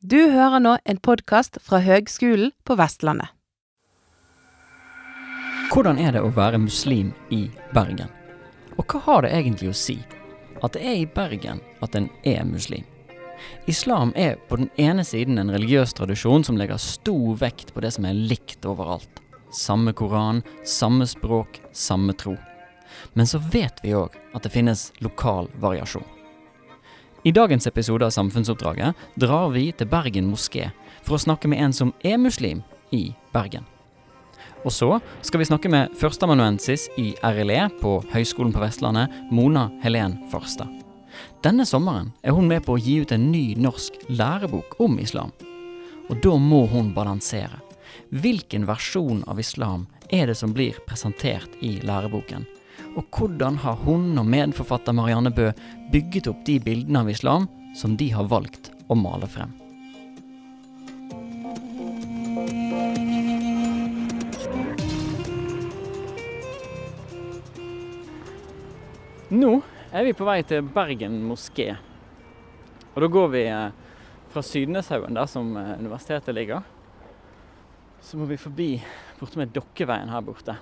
Du hører nå en podkast fra Høgskolen på Vestlandet. Hvordan er det å være muslim i Bergen? Og hva har det egentlig å si at det er i Bergen at en er muslim? Islam er på den ene siden en religiøs tradisjon som legger stor vekt på det som er likt overalt. Samme koran, samme språk, samme tro. Men så vet vi òg at det finnes lokal variasjon. I dagens episode av Samfunnsoppdraget drar vi til Bergen moské for å snakke med en som er muslim i Bergen. Og så skal vi snakke med førsteamanuensis i RLE på Høgskolen på Vestlandet, Mona Helen Farstad. Denne sommeren er hun med på å gi ut en ny norsk lærebok om islam. Og da må hun balansere. Hvilken versjon av islam er det som blir presentert i læreboken? Og hvordan har hun og medforfatter Marianne Bø bygget opp de bildene av islam som de har valgt å male frem? Nå er vi på vei til Bergen moské. Og da går vi eh, fra Sydneshaugen, der som eh, universitetet ligger. Så må vi forbi borte med Dokkeveien her borte.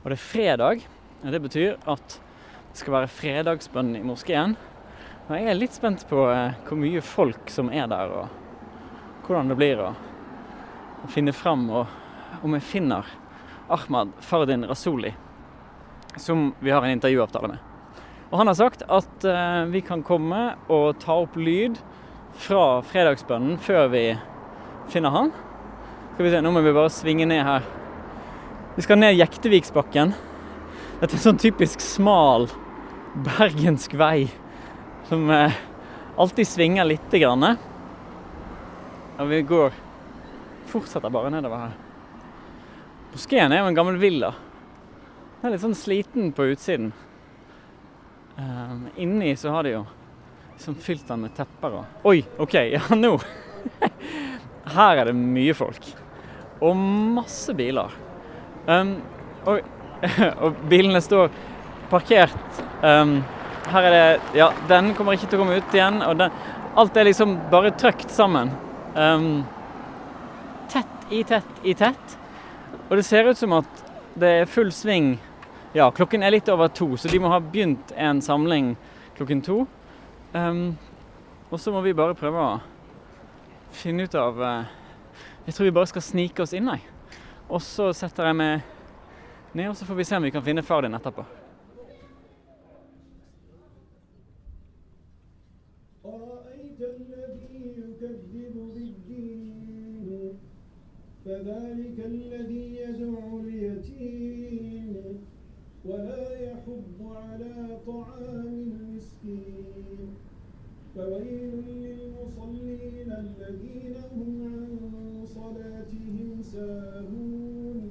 Og det er fredag. Det betyr at det skal være fredagsbønn i moskeen. Jeg er litt spent på eh, hvor mye folk som er der, og hvordan det blir å finne fram. Og om jeg finner Ahmad Fardin Rasuli, som vi har en intervjuavtale med. Og han har sagt at eh, vi kan komme og ta opp lyd fra fredagsbønnen før vi finner han. Skal vi se, Nå må vi bare svinge ned her. Vi skal ned Jekteviksbakken. Dette er en sånn typisk smal bergensk vei som eh, alltid svinger lite grann. Og vi går Fortsetter bare nedover her. Moskeen er jo en gammel villa. Den er litt sånn sliten på utsiden. Um, inni så har de jo liksom fylt den med tepper og Oi, OK, ja, nå! Her er det mye folk. Og masse biler. Um, og, og, bilene står parkert. Um, her er det Ja, den kommer ikke til å komme ut igjen. Og den, alt er liksom bare trøkt sammen. Um, tett i tett i tett. Og det ser ut som at det er full sving ja, klokken er litt over to, så de må ha begynt en samling klokken to. Um, og så må vi bare prøve å finne ut av uh, Jeg tror vi bare skal snike oss inn, jeg. Og så setter jeg meg ned, og så får vi se om vi kan finne far din etterpå. فذلك الذي يدعو اليتيم ولا يحض على طعام المسكين فويل للمصلين الذين هم عن صلاتهم ساهون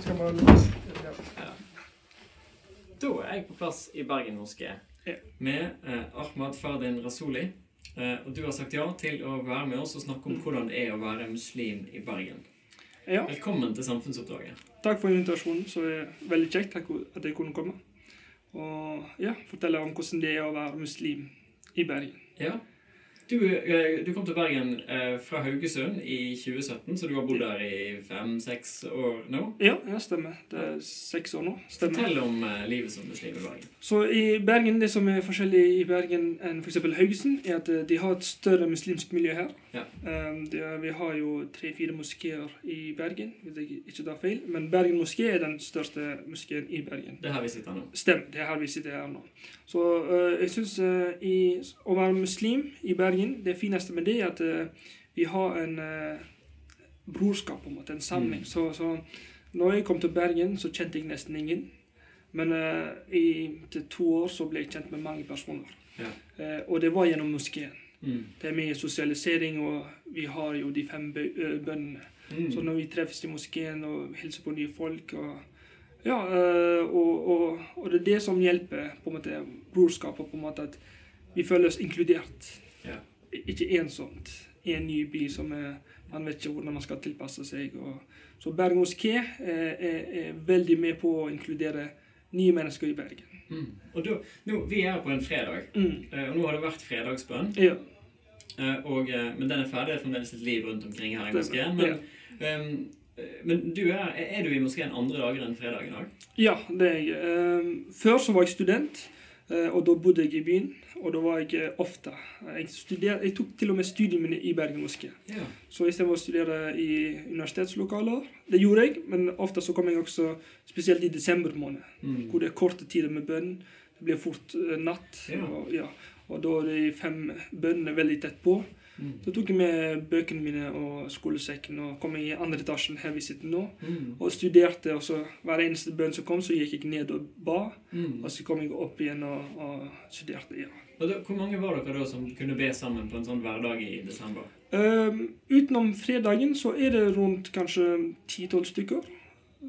Skal man Da er jeg på plass i Bergen moské Ja. med eh, Ahmad Fardin Rasuli. Eh, og du har sagt ja til å være med oss og snakke om hvordan det er å være muslim i Bergen. Ja, Velkommen til Samfunnsoppdraget. takk for invitasjonen. Så det er veldig kjekt at jeg kunne komme. Og ja, fortelle om hvordan det er å være muslim i Bergen. Ja. Du, eh, du kom til Bergen eh, fra Haugesund i 2017, så du har bodd der i fem-seks år nå. Ja, ja, stemmer. Det er seks år nå. Stemmer. Fortell om eh, livet som muslim i Bergen. Så i Bergen, det som er forskjellig i Bergen enn f.eks. Haugesund, er at de har et større muslimsk miljø her. Ja. Um, er, vi har jo tre-fire moskeer i Bergen, hvis jeg ikke tar feil. Men Bergen moské er den største moskeen i Bergen. Det er her vi sitter nå. Stemmer. Det er her vi sitter her nå. Så uh, jeg syns å være muslim i Bergen, det fineste med det er at uh, vi har en brorskap, på en måte, en samling. Mm. Så, så når jeg kom til Bergen, så kjente jeg nesten ingen. Men uh, i til to år så ble jeg kjent med mange personer. Ja. Uh, og det var gjennom moskeen. Mm. Det mye sosialisering, og vi har jo de fem bønnene. Mm. Så når vi treffes i moskeen og hilser på nye folk og Ja, og, og, og det er det som hjelper på en måte brorskapet, på en måte at vi føler oss inkludert. Ja. Ikke ensomt i en ny by som er, man vet ikke hvordan man skal tilpasse seg. Og, så Bergen moské er, er, er veldig med på å inkludere nye mennesker i Bergen. Mm. Og da, nå, Vi er her på en fredag, Mm. eh, og nå har det vært fredagsbønn. Ja. eh, Og, eh, men den er ferdig. Det er fremdeles et liv rundt omkring her i moskeen. Men, ja. um, men du er, er du i moskeen andre dager enn fredag i dag? Ja, det er jeg. Ehm, før så var jeg student, og da bodde jeg i byen. Og da var jeg ofte. Jeg, studer, jeg tok til og med studiene mine i Bergen moské. Ja. Så istedenfor å studere i universitetslokaler Det gjorde jeg, men ofte så kom jeg også spesielt i desember måned, Mm. hvor det er korte tider med bønn. Det blir fort eh, natt. Ja. Og, ja. og da er de fem bønnene veldig tett på. Mm. Da tok jeg med bøkene mine og skolesekken og kom i andre etasjen her vi sitter nå. Mm. Og studerte, og så hver eneste bønn som kom, så gikk jeg ned og ba. Mm. Og så kom jeg opp igjen og, og studerte. ja. Da, hvor mange var dere da som kunne be sammen på en sånn hverdag i desember? Um, utenom fredagen så er det rundt kanskje 10-12 stykker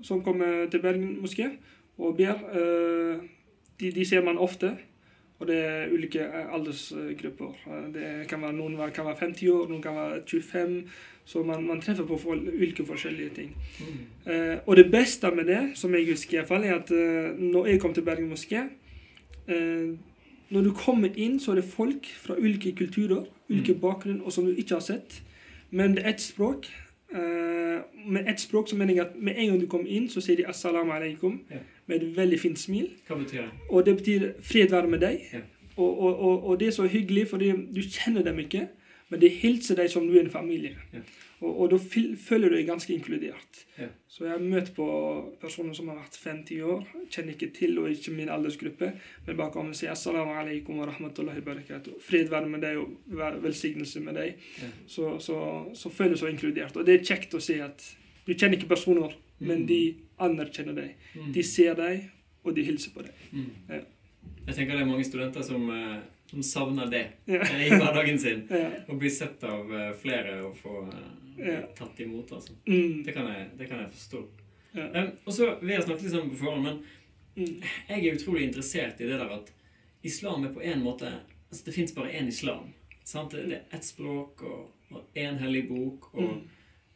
som kommer til Bergen moské og ber. Uh, de, de ser man ofte, og det er ulike eh, aldersgrupper. Eh, Det kan være, noen kan være 50 år, noen kan være 25, så man, man treffer på for, ulike forskjellige ting. Mm. Uh, og det beste med det, som jeg husker i hvert fall, er at uh, når jeg kom til Bergen moské eh, Når du kommer inn, så er det folk fra ulike kulturer, ulike Mm. bakgrunn, og som du ikke har sett. Men det er ett språk. Eh, med ett språk så mener jeg at med en gang du kommer inn, så sier de 'assalamu alaikum' Ja. med et veldig fint smil. Hva betyr det? Og det betyr 'fred være med deg'. Ja. Og, og, og, og det er så hyggelig, fordi du kjenner dem ikke, men de hilser deg som du er en familie. Ja. Og, og da føler du deg ganske inkludert. Ja. Så jeg har møtt på personer som har vært 50 år, kjenner ikke til, og ikke min aldersgruppe, men bare kommer og sier 'assalamu alaikum wa rahmatullahi wa barakatuh'. Fred være med deg, og velsignelse med deg. Ja. Så, så, så føler du så inkludert. Og det er kjekt å se at du kjenner ikke personer, men Mm. de anerkjenner deg. Mm. De ser deg, og de hilser på deg. Mm. Jeg tenker det er mange studenter som, eh, som savner det Ja. eh, i hverdagen sin. Ja. Å bli sett av eh, flere og få eh, Ja. tatt imot, altså. Mm. Det kan jeg, det kan jeg forstå. Ja. Um, og så, Vi har snakket litt sammen på forhånd, men Mm. jeg er utrolig interessert i det der at islam er på en måte altså Det fins bare én islam. Sant? Det er ett språk og én hellig bok. og Mm.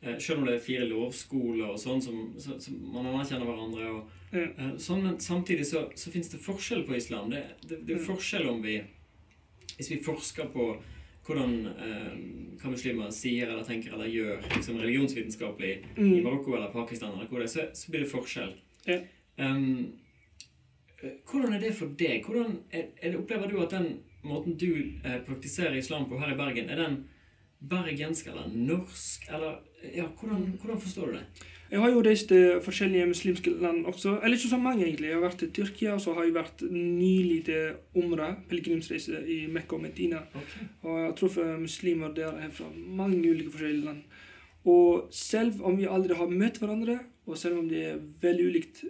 eh, Selv om det er fire lovskoler og sånn, som, så, så man anerkjenner hverandre. og Ja. Eh, Sånn, men samtidig så, så fins det forskjell på islam. Det, det, det er forskjell om vi Hvis vi forsker på hvordan eh, hva muslimer sier eller tenker eller gjør liksom religionsvitenskapelig i Mm. Marokko eller Pakistan, eller hvor det så, så blir det forskjell. Ja. Eh, hvordan er det for deg? Hvordan er, er opplever du at den måten du eh, praktiserer islam på her i Bergen, er den bergensk eller norsk? Eller ja, hvordan, hvordan forstår du det? Jeg har jo reist til forskjellige muslimske land også. Eller ikke så mange, egentlig. Jeg har vært til Tyrkia, og så har jeg vært nylig til Umra, pilegrimsreise i Mekka og Medina. Og jeg har truffet muslimer der er fra mange ulike forskjellige land. Og selv om vi aldri har møtt hverandre, og selv om det er veldig ulikt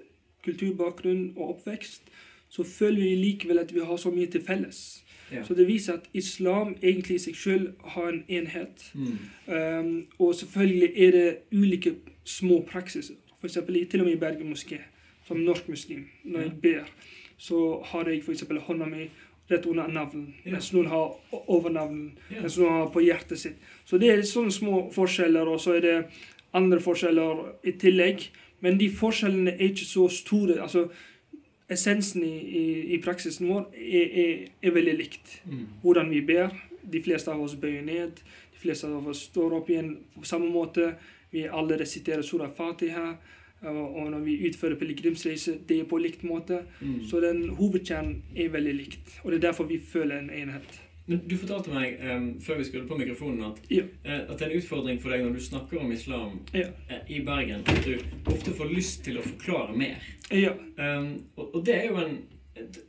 kulturbakgrunn og oppvekst, så føler vi likevel at vi har så mye til felles. Ja. Så det viser at islam egentlig i seg selv har en enhet. Mm. Um, og selvfølgelig er det ulike små praksiser. For eksempel, til og med i Bergen moské, som norsk muslim, når jeg ber, så har jeg eksempel hånda mi rett under navlen, Ja. mens noen har over navlen, mens noen har på hjertet sitt. Så det er sånne små forskjeller, og så er det andre forskjeller i tillegg. Men de forskjellene er ikke så store. Altså, essensen i, i, i praksisen vår er, er, er veldig likt. Mm. Hvordan vi ber. De fleste av oss bøyer ned. De fleste av oss står opp igjen på samme måte. Vi alle resiterer Surah Fatiha. Og, når vi utfører pilegrimsreise, det er på likt måte. Mm. Så den hovedkjernen er veldig likt. Og det er derfor vi føler en enhet. Men du fortalte meg um, før vi skulle på mikrofonen at, Ja. uh, at det er en utfordring for deg når du snakker om islam Ja. uh, i Bergen, at du ofte får lyst til å forklare mer. Ja. Um, og, og det er jo en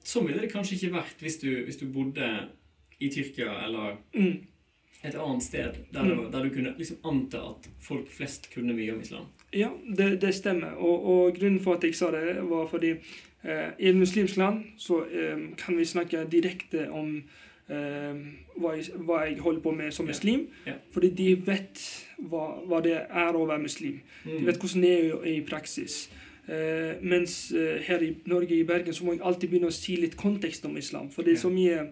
Sånn ville det kanskje ikke vært hvis du, hvis du bodde i Tyrkia eller Mm. et annet sted der, det, der du kunne liksom anta at folk flest kunne mye om islam. Ja, det, det stemmer. Og, og grunnen for at jeg sa det, var fordi eh, i et muslimsk land så eh, kan vi snakke direkte om hva, jeg, hva jeg holder på med som muslim. Fordi de vet hva, hva det er å være muslim. De vet hvordan det er i praksis. Uh, mens uh, her i Norge, i Bergen, så må jeg alltid begynne å si litt kontekst om islam. For det er så mye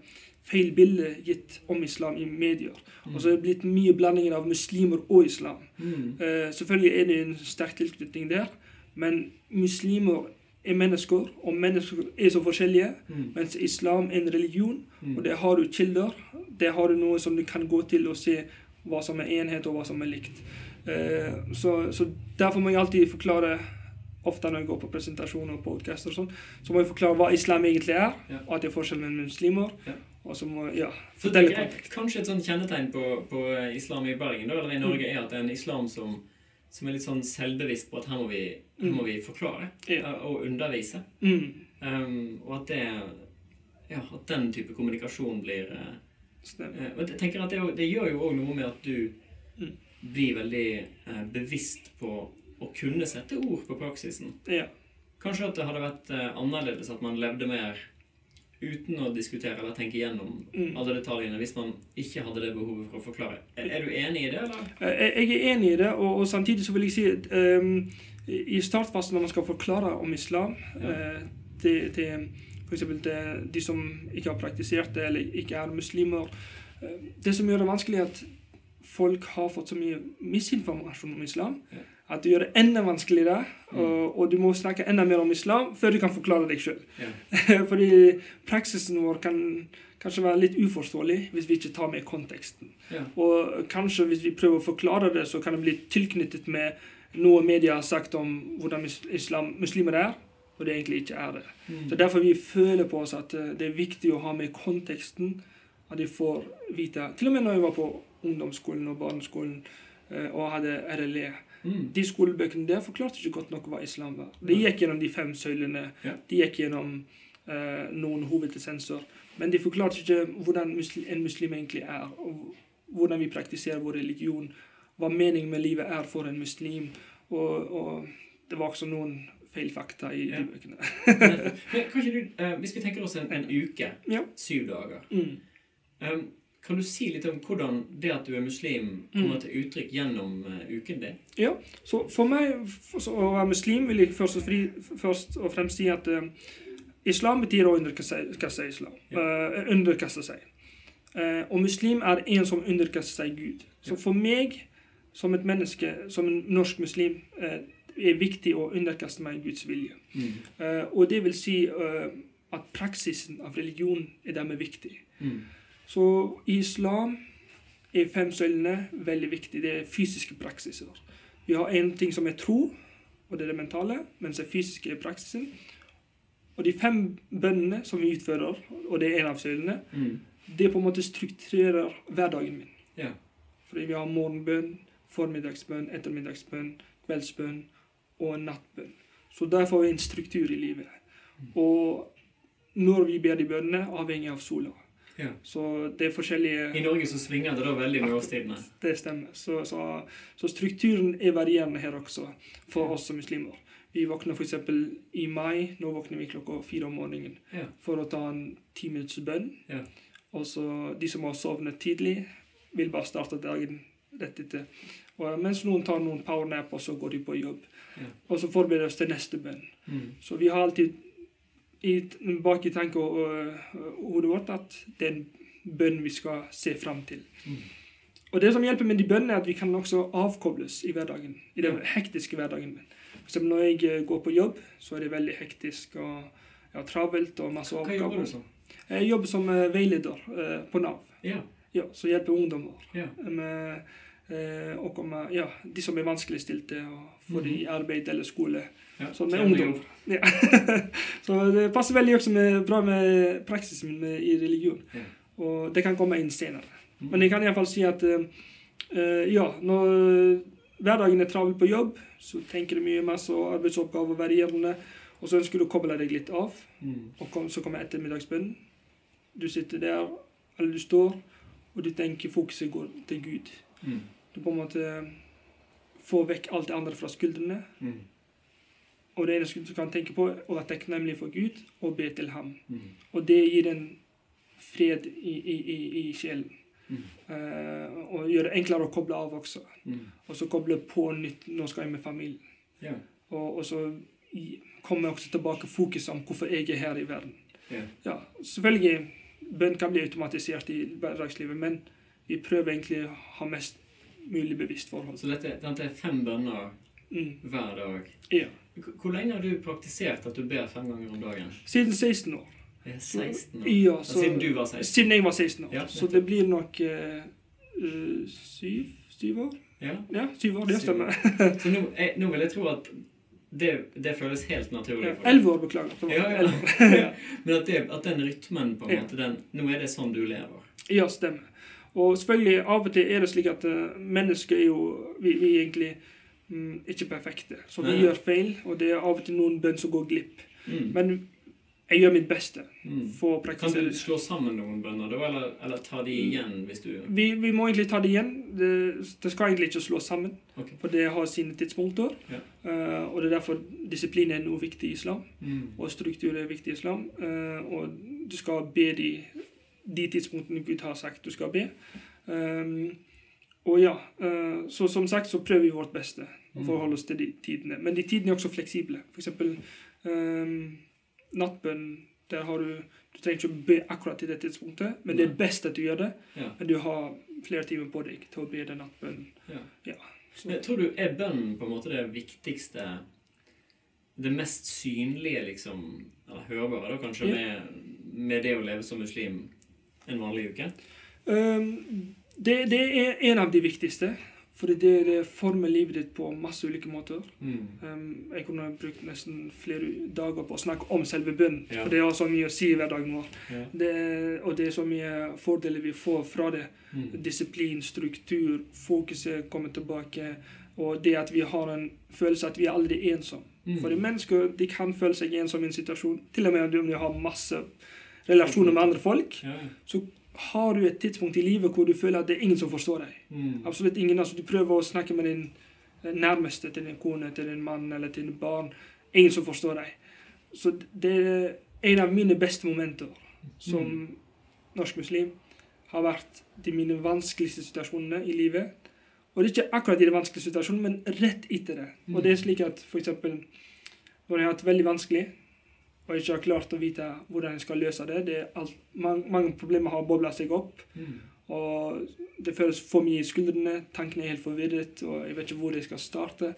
feil bilde gitt om islam i medier. Og så er det blitt mye blandinger av muslimer og islam. Mm. Uh, selvfølgelig er det en sterk tilknytning der, men muslimer er mennesker, og mennesker er så forskjellige. Mm. Mens islam er en religion, Mm. og der har du kilder. Der har du noe som du kan gå til og se hva som er enhet, og hva som er likt. Eh, så, så derfor må jeg alltid forklare Ofte når jeg går på presentasjoner og podcaster, og sånn, så må jeg forklare hva islam egentlig er, Ja. at det er forskjell mellom muslimer. Ja. Og så må ja, Så fortelle tenker det. kontekst. kanskje et sånt kjennetegn på, på islam i Bergen da, eller i Norge er at det er en islam som, som er litt sånn selvbevisst på at her må vi, her må vi forklare Ja. og undervise. Mm, Um, og at det ja, at den type kommunikasjon blir uh, og jeg tenker at det, det gjør jo òg noe med at du Mm. blir veldig uh, bevisst på å kunne sette ord på praksisen. Ja. Kanskje at det hadde vært uh, annerledes at man levde mer uten å diskutere eller tenke gjennom Mm. alle detaljene hvis man ikke hadde det behovet for å forklare. Er, er du enig i det, eller? Eh, Jeg er enig i det, og, og samtidig så vil jeg si at um, i startfasen når man skal forklare om islam Ja. uh, til, til f.eks. til de som ikke har praktisert det, eller ikke er muslimer uh, Det som gjør det vanskelig, er at folk har fått så mye misinformasjon om islam. Ja. At det gjør det enda vanskeligere, Mm. og, og du må snakke enda mer om islam før du kan forklare deg sjøl. Yeah. Fordi praksisen vår kan kanskje være litt uforståelig hvis vi ikke tar med konteksten. Yeah. Og kanskje hvis vi prøver å forklare det, så kan det bli tilknyttet med noe media har sagt om hvordan islam, muslimer er, og det egentlig ikke er det. Mm. Så Derfor vi føler på oss at eh, det er viktig å ha med konteksten. At de får vite Til og med når jeg var på ungdomsskolen og barneskolen eh, og hadde RLE. Mm. De skolebøkene der forklarte ikke godt nok hva islam var. De gikk gjennom de fem søylene. Ja. De gikk gjennom eh, noen hovedessenser. Men de forklarte ikke hvordan muslim, en muslim egentlig er, og hvordan vi praktiserer vår religion. Hva meningen med livet er for en muslim. Og, og det var også noen feil fakta i Ja. de bøkene. Men, men du, eh, hvis vi tenker oss en, en uke, Ja. syv dager Mm. em, Kan du si litt om hvordan det at du er muslim, kommer til uttrykk gjennom eh, uken din? Ja, så for meg for, så, å være muslim vil jeg først og, fri, først og fremst si at uh, islam betyr å underkaste islam. uh, underkaste seg. Uh, og muslim er en som underkaster seg Gud. Så Ja. for meg, som et menneske, som en norsk muslim, er viktig å underkaste meg Guds vilje. Mm. Og det vil si at praksisen av religion er dermed viktig. Mm. Så islam er fem søylene veldig viktig. Det er fysiske praksiser. Vi har en ting som er tro, og det er det mentale, mens det fysiske er praksisen. Og de fem bønnene som vi utfører, og det er en av søylene, Mm. det på en måte strukturerer hverdagen min. Yeah. Fordi vi har morgenbønn, formiddagsbønn, ettermiddagsbønn, kveldsbønn og en nattbønn. Så der får vi en struktur i livet. Og når vi ber de bønnene, avhengig av sola. Ja. Så det er forskjellige I Norge så svinger det da veldig med årstidene. Det stemmer. Så, så, så strukturen er varierende her også, for oss som muslimer. Vi våkner f.eks. i mai. Nå våkner vi klokka fire om morgenen Ja. for å ta en ti minutts bønn. Ja. Og så de som har sovnet tidlig, vil bare starte dagen rett etter. Og mens noen tar noen powernap, og så går de på jobb. Ja. Og så forbereder vi oss til neste bønn. Mm. Så vi har alltid i, bak i tanken og, og hodet vårt at det er en bønn vi skal se fram til. Mm. Og det som hjelper med de bønnene, er at vi kan også avkobles i hverdagen. I den hektiske hverdagen min. For når jeg eh, går på jobb, så er det veldig hektisk. og ja, travelt og masse Hva jobber du som? Jeg jobber som eh, veileder eh, på Nav. Ja. Ja, så hjelper ungdommer ja. med og med, ja, de som er vanskeligstilte, og få de Mhm. i arbeid eller skole. ja. Som er ungdom. Ja. så det passer veldig også med, bra med praksisen med, i religion. Ja. Og det kan komme inn senere. Mhm. Men jeg kan iallfall si at eh, eh, ja, når hverdagen er travel på jobb, så tenker du mye masse og arbeidsoppgaver varierende, og så ønsker du å koble deg litt av. Mm. Og kom, så kommer ettermiddagsbønn. Du sitter der, eller du står, og du tenker fokuset går til Gud. Mm. Du på en måte får vekk alt det andre fra skuldrene. Mm. Og det eneste du kan tenke på, er å være takknemlig for Gud og be til ham. Mm. Og det gir en fred i, i, i, i sjelen. Mm. Uh, og gjør det enklere å koble av også. Mm. Og så koble på nytt. Nå skal jeg med familien. Yeah. Og, og så kommer også tilbake fokuset om hvorfor jeg er her i verden. Yeah. Ja, selvfølgelig bønn kan bli automatisert i hverdagslivet, men vi prøver egentlig å ha mest mulig bevisst forhold. Så dette, dette er fem bønner Mm. hver dag. Ja. Hvor lenge har du praktisert at du ber fem ganger om dagen? Siden 16 år. Er 16 år. Ja, så, Siden du var 16? siden jeg var 16 år. Ja, så det blir nok eh, syv, syv år? Ja. Ja, syv år, det stemmer. Så nå, jeg, nå vil jeg tro at det, det føles helt naturlig for deg. Elleve år, beklager. Ja, ja. Men at, det, at den rytmen på en måte, den, Nå er det sånn du lever. Ja, stemmer. Og selvfølgelig, av og til er det slik at eh, mennesker er jo Vi, vi er egentlig mm, ikke perfekte. Så vi Nei. gjør feil, og det er av og til noen bønn som går glipp. Mm. Men jeg gjør mitt beste Mm. for å Kan du slå sammen noen bønner, da, eller, eller ta de igjen hvis du Vi, vi må egentlig ta de igjen. Det, det skal egentlig ikke slås sammen, okay. for det har sine tidspunkter. Ja. Uh, og det er derfor disiplin er noe viktig i islam, mm. og struktur er viktig i islam. Uh, og du skal be de, de tidspunktene Gud har sagt du skal be. Um, og ja, uh, så som sagt så prøver vi vårt beste å Mm. forholde oss til de tidene. Men de tidene er også fleksible. Eksempel um, nattbønn. Der har du Du trenger ikke å be akkurat til det tidspunktet, men det er best at du gjør det. Ja. Men du har flere timer på deg til å be den nattbønnen. Ja. Ja. Men tror du er bønnen på en måte det viktigste Det mest synlige, liksom Eller hørbare, da, kanskje, med, med det å leve som muslim en vanlig uke? um, det, det er en av de viktigste. Fordi det, det former livet ditt på masse ulike måter. Mm. Um, jeg kunne brukt nesten flere dager på å snakke om selve bønnen. Ja. For det har så mye å si i hverdagen vår. Ja. Det, og det er så mye fordeler vi får fra det. Mm. Disiplin, struktur, fokuset kommer tilbake. Og det at vi har en følelse at vi er aldri ensom. Mm. For mennesker de kan føle seg ensomme i en situasjon. Til og med om de har masse relasjoner med andre folk. så Har du et tidspunkt i livet hvor du føler at det er ingen som forstår deg. Mm. Absolutt ingen. altså Du prøver å snakke med din eh, nærmeste, til din kone, til din mann eller til dine barn. Ingen som forstår deg. Så det er en av mine beste momenter som Mm. norsk muslim har vært de mine vanskeligste situasjonene i livet. Og det er ikke akkurat i de vanskelige situasjonene, men rett etter det. Og det er slik at eksempel når jeg har hatt veldig vanskelig, og ikke har klart å vite hvordan jeg skal løse det, det alt, mange, mange problemer har bobla seg opp. Mm. Og det føles for mye i skuldrene. Tankene er helt forvirret, og jeg vet ikke hvor jeg skal starte.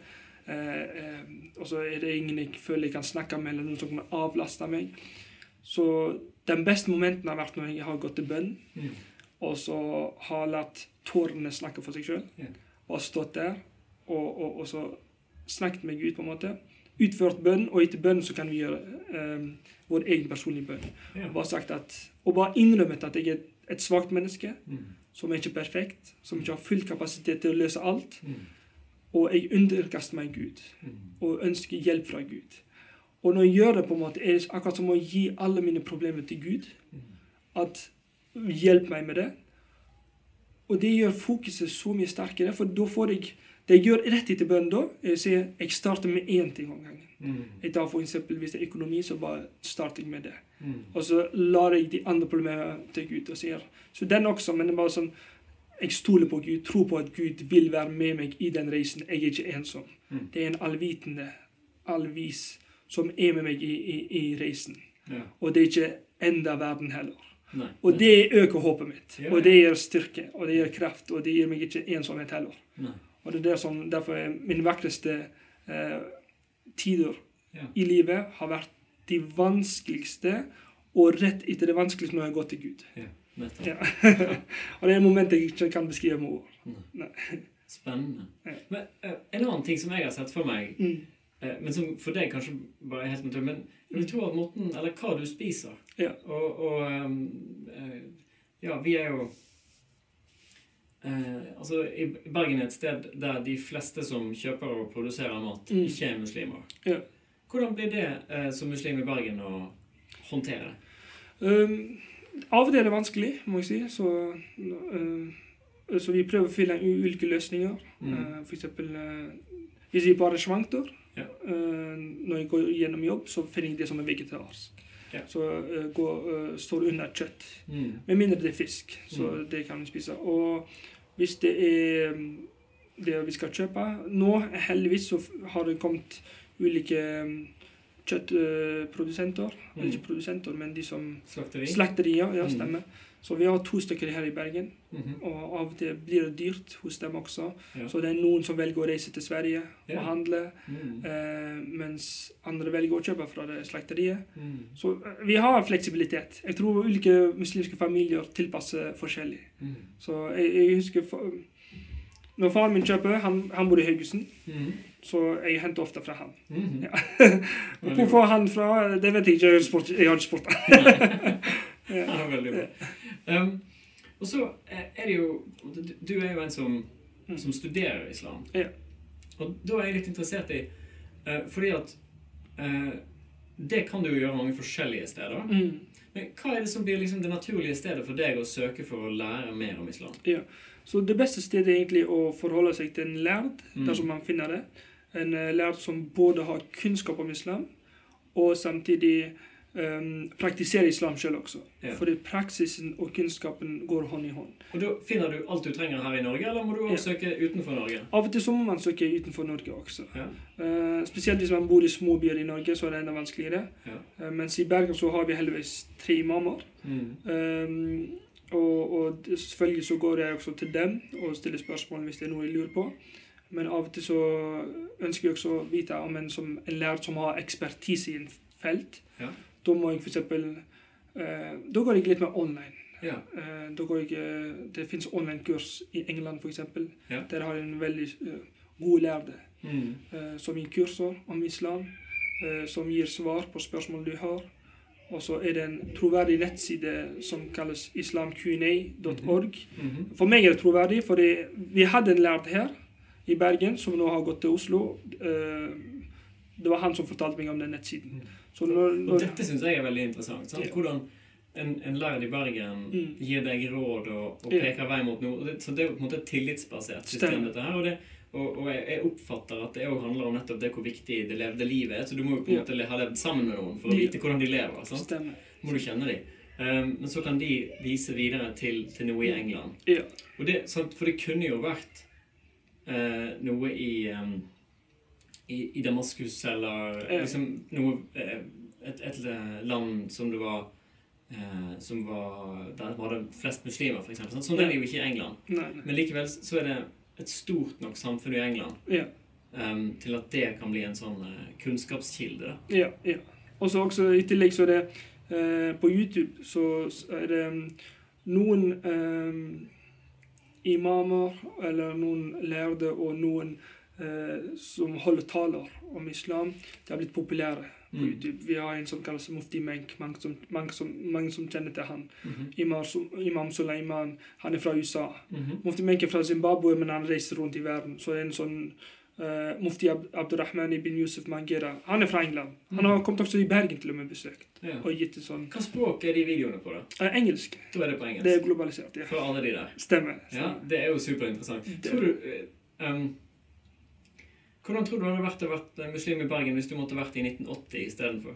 Eh, eh, og så er det ingen jeg føler jeg kan snakke med, eller noen som kan avlaste meg. Så den beste momenten har vært når jeg har gått til bønn, Mm. og så har latt tårene snakke for seg sjøl. Yeah. Og stått der, og, og, og så snakket med Gud, på en måte. Utført bønn, og etter bønn så kan vi gjøre eh, vår egen personlige bønn. Ja. Og bare sagt at, og bare innrømmet at jeg er et svakt menneske Mm. som er ikke perfekt, som ikke har full kapasitet til å løse alt. Mm. Og jeg underkaster meg Gud Mm. og ønsker hjelp fra Gud. Og når jeg gjør det, på en måte, er det akkurat som å gi alle mine problemer til Gud. Mm. At Hjelp meg med det. Og det gjør fokuset så mye sterkere, for da får jeg Det jeg gjør rett etter bønnen da, er å si jeg starter med én ting om gangen. Mm. Jeg tar for eksempel, Hvis det er økonomi, så bare starter jeg med det. Mm. Og så lar jeg de andre problemene til Gud og sier Så den også, men det er bare sånn Jeg stoler på Gud, tror på at Gud vil være med meg i den reisen. Jeg er ikke ensom. Mm. Det er en allvitende, allvis, som er med meg i, i, i reisen. Ja. Og det er ikke enda verden heller. Nei. Og det øker håpet mitt. Ja, Og det gir styrke, og det gir kraft, og det gir meg ikke ensomhet heller. Nei. Og det er det som derfor er min vakreste eh, tider Ja. i livet har vært de vanskeligste, og rett etter det vanskeligste når jeg har gått til Gud. Ja, Ja. og det er et moment jeg ikke kan beskrive med ord. Spennende. Ja. Men eh, en annen ting som jeg har sett for meg, Mm. eh, men som for deg kanskje bare er helt naturlig, men jeg vil tro at måten, eller hva du spiser Ja. Og, og um, ja, vi er jo eh, Altså, i Bergen er et sted der de fleste som kjøper og produserer mat, Mm. ikke er muslimer. Ja. Hvordan blir det eh, som muslim i Bergen å håndtere? Um, av og til er det vanskelig, må jeg si. Så, uh, så vi prøver å finne ulike løsninger. Mm. Uh, for eksempel uh, hvis vi bare svanker. Ja. Uh, når jeg går gjennom jobb, så finner jeg det som er vegetarsk. Ja. Så uh, går, står under kjøtt. Mm. Med mindre det er fisk, så Mm. det kan vi spise. Og hvis det er um, det vi skal kjøpe Nå, heldigvis, så har det kommet ulike um, kjøttprodusenter. Mm. Eller ikke produsenter, men de som Slakteri? Slakterier, ja, Mm. Så vi har to stykker her i Bergen, Mhm. og av og til blir det dyrt hos dem også. Ja. Så det er noen som velger å reise til Sverige Ja. og handle, Mm. eh, mens andre velger å kjøpe fra det slakteriet. Mm. Så eh, vi har fleksibilitet. Jeg tror ulike muslimske familier tilpasser forskjellig. Mm. Så jeg, jeg husker fa- Når faren min kjøper, han, han bor i Haugesund, Mm. så jeg henter ofte fra han. Mhm. Ja. Og Hvor får han fra, det vet jeg ikke. Jeg har ikke spurt- han. Ja, er veldig bra. Um, og så er er det jo du, er jo en som, Mm. som studerer islam. Ja. Og da er jeg litt interessert i uh, Fordi at uh, det kan du jo gjøre mange forskjellige steder. Mm. Men hva er det som blir liksom det naturlige stedet for deg å søke for å lære mer om islam? Ja, Så det beste stedet er egentlig å forholde seg til en lærd, Mm. dersom man finner det. En eh, lærd som både har kunnskap om islam, og samtidig um, praktisere islam selv også. Ja. Fordi praksisen og kunnskapen går hånd i hånd. Og da finner du alt du trenger her i Norge, eller må du også søke utenfor Norge? Av og til så må man søke utenfor Norge også. Ja. Uh, spesielt hvis man bor i små byer i Norge, så er det enda vanskeligere. Ja. Eh, mens i Bergen så har vi heldigvis tre imamer. Mm. Um, og, og selvfølgelig så går jeg også til dem og stiller spørsmål hvis det er noe jeg lurer på. Men av og til så ønsker jeg også å vite om en, som, en lærer som har ekspertise i en felt. Ja. Da må jeg eksempel eh, Da går jeg litt mer online. Ja. Eh, da går jeg, eh, det finnes online-kurs i England f.eks. Ja. Der har jeg en veldig eh, god lærde Mm. eh, som gir kurser om islam. eh, som gir svar på spørsmål du har. Og så er det en troverdig nettside som kalles islamqa.org. -hmm. For meg er det troverdig, for vi hadde en lærd her i Bergen som nå har gått til Oslo. Eh, det var han som fortalte meg om den nettsiden. Så når, Og dette syns jeg er veldig interessant. Sant? Hvordan en, en lærd i Bergen Mm. gir deg råd og, og peker vei mot noe. Det, så det er på en måte et tillitsbasert system, dette her. Og, det, og, og jeg, oppfatter at det òg handler om nettopp det hvor viktig det levde livet er. Så du må jo på en måte ja. ha levd sammen med noen for å vite hvordan de lever. Sant? stemmer. må du kjenne dem. Um, men så kan de vise videre til, til noe i England. Ja. Det? For det kunne jo vært uh, noe i, um, i i Damaskus eller liksom noe eh, et, et land som det var eh, Som var Der man hadde flest muslimer, f.eks. Sånn, sånn er det jo ikke i England. Nei, nei. Men likevel så er det et stort nok samfunn i England Ja. um, til at det kan bli en sånn uh, kunnskapskilde. da. Ja, ja. Og så også i tillegg så er det uh, På YouTube så er det um, noen um, imamer eller noen lærde og noen som holder taler om islam. De har blitt populære på Mm. YouTube. Vi har en som kalles Mufti Menk. Mange som, mange som, mange som kjenner til han. Mhm. Imam, Imam Suleiman. Han er fra USA. Mhm. Mufti Menk er fra Zimbabwe, men han reiser rundt i verden. Så er det en sånn uh, Mufti Ab Abdurrahman ibn Yusuf Mangera. Han er fra England. Han har kommet også i Bergen til og med besøkt. Ja. Og gitt sånn Hva språk er de videoene på, da? eh, Engelsk. Da er det på engelsk. Det er globalisert, ja. For alle de der. Stemmer. Ja, det er jo superinteressant. Det- Tror du eh, um, Hvordan tror du det hadde vært å vært eh, muslim i Bergen hvis du måtte vært i 1980 istedenfor?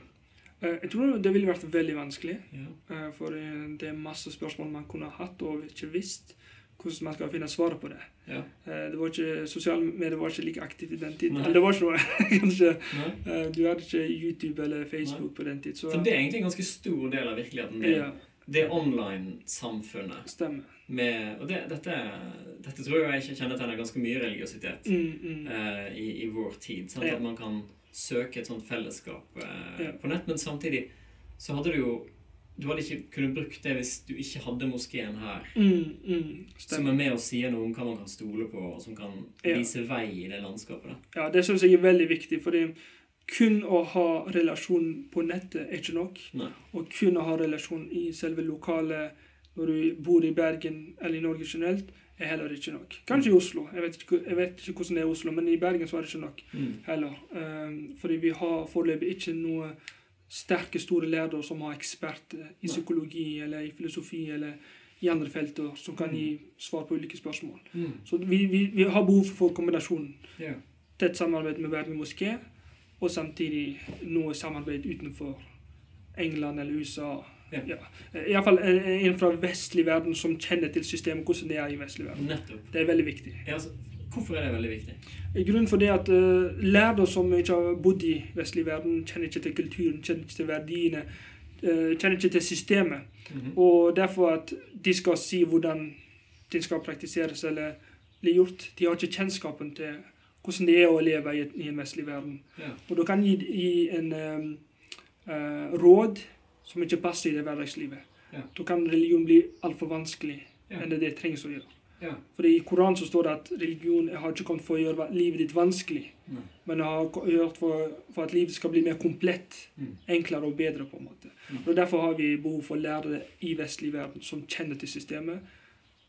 Eh, Jeg tror det ville vært veldig vanskelig. Ja. eh, For det er masse spørsmål man kunne hatt og ikke visst hvordan man skal finne svaret på det. ja. Det var ikke, Sosiale medier var ikke like aktivt i den tiden. Nei. Eller det var ikke noe, kanskje. Nei? Du hadde ikke YouTube eller Facebook på den tid. Så så det er egentlig en ganske stor del av virkeligheten. Det, ja, det online-samfunnet. stemmer. Med, og det, dette, dette tror jeg ikke kjennetegner ganske mye religiøsitet Mm, mm. Uh, i, i vår tid. Sant? Ja. At man kan søke et sånt fellesskap uh, Ja. på nett, men samtidig så hadde du jo Du hadde ikke kunnet brukt det hvis du ikke hadde moskeen her. Mm, mm, Som er med og sier noe om hva man kan stole på, og som kan Ja. vise vei i det landskapet. Da. Ja, det syns jeg er veldig viktig. fordi kun å ha relasjon på nettet er ikke nok. Nei. Og kun å ha relasjon i selve lokalet når du bor i Bergen eller i Norge generelt, er heller ikke nok. Kanskje i Oslo. Jeg vet ikke, jeg vet ikke hvordan det er i Oslo, men i Bergen så er det ikke nok Mm. heller. Um, fordi vi har foreløpig ikke noe sterke, store lærere som har eksperter i Nei. psykologi eller i filosofi eller i andre felter som kan gi svar på ulike spørsmål. Mm. Så vi, vi, vi har behov for kombinasjonen. Yeah. Tett samarbeid med Bergen moské, og samtidig noe samarbeid utenfor England eller USA. Ja. Ja. Iallfall en fra vestlig verden som kjenner til systemet, hvordan det er i vestlig verden. Nettopp. Det er veldig viktig. Ja, altså, hvorfor er det veldig viktig? I grunnen for det at uh, lærere som ikke har bodd i vestlig verden, kjenner ikke til kulturen, kjenner ikke til verdiene, uh, kjenner ikke til systemet. Mhm. Og derfor at de skal si hvordan ting skal praktiseres eller bli gjort. De har ikke kjennskapen til hvordan det er å leve i, en vestlig verden. Ja. Og du kan gi, gi en um, uh, råd som ikke passer i det hverdagslivet. Ja. Da kan religion bli altfor vanskelig Ja. enn det det trengs å gjøre. Ja. For I Koranen så står det at religion har ikke kommet for å gjøre livet ditt vanskelig, Nei. men har gjort for, for at livet skal bli mer komplett, Mm. enklere og bedre. på en måte. Mm. Og Derfor har vi behov for lærere i vestlig verden som kjenner til systemet.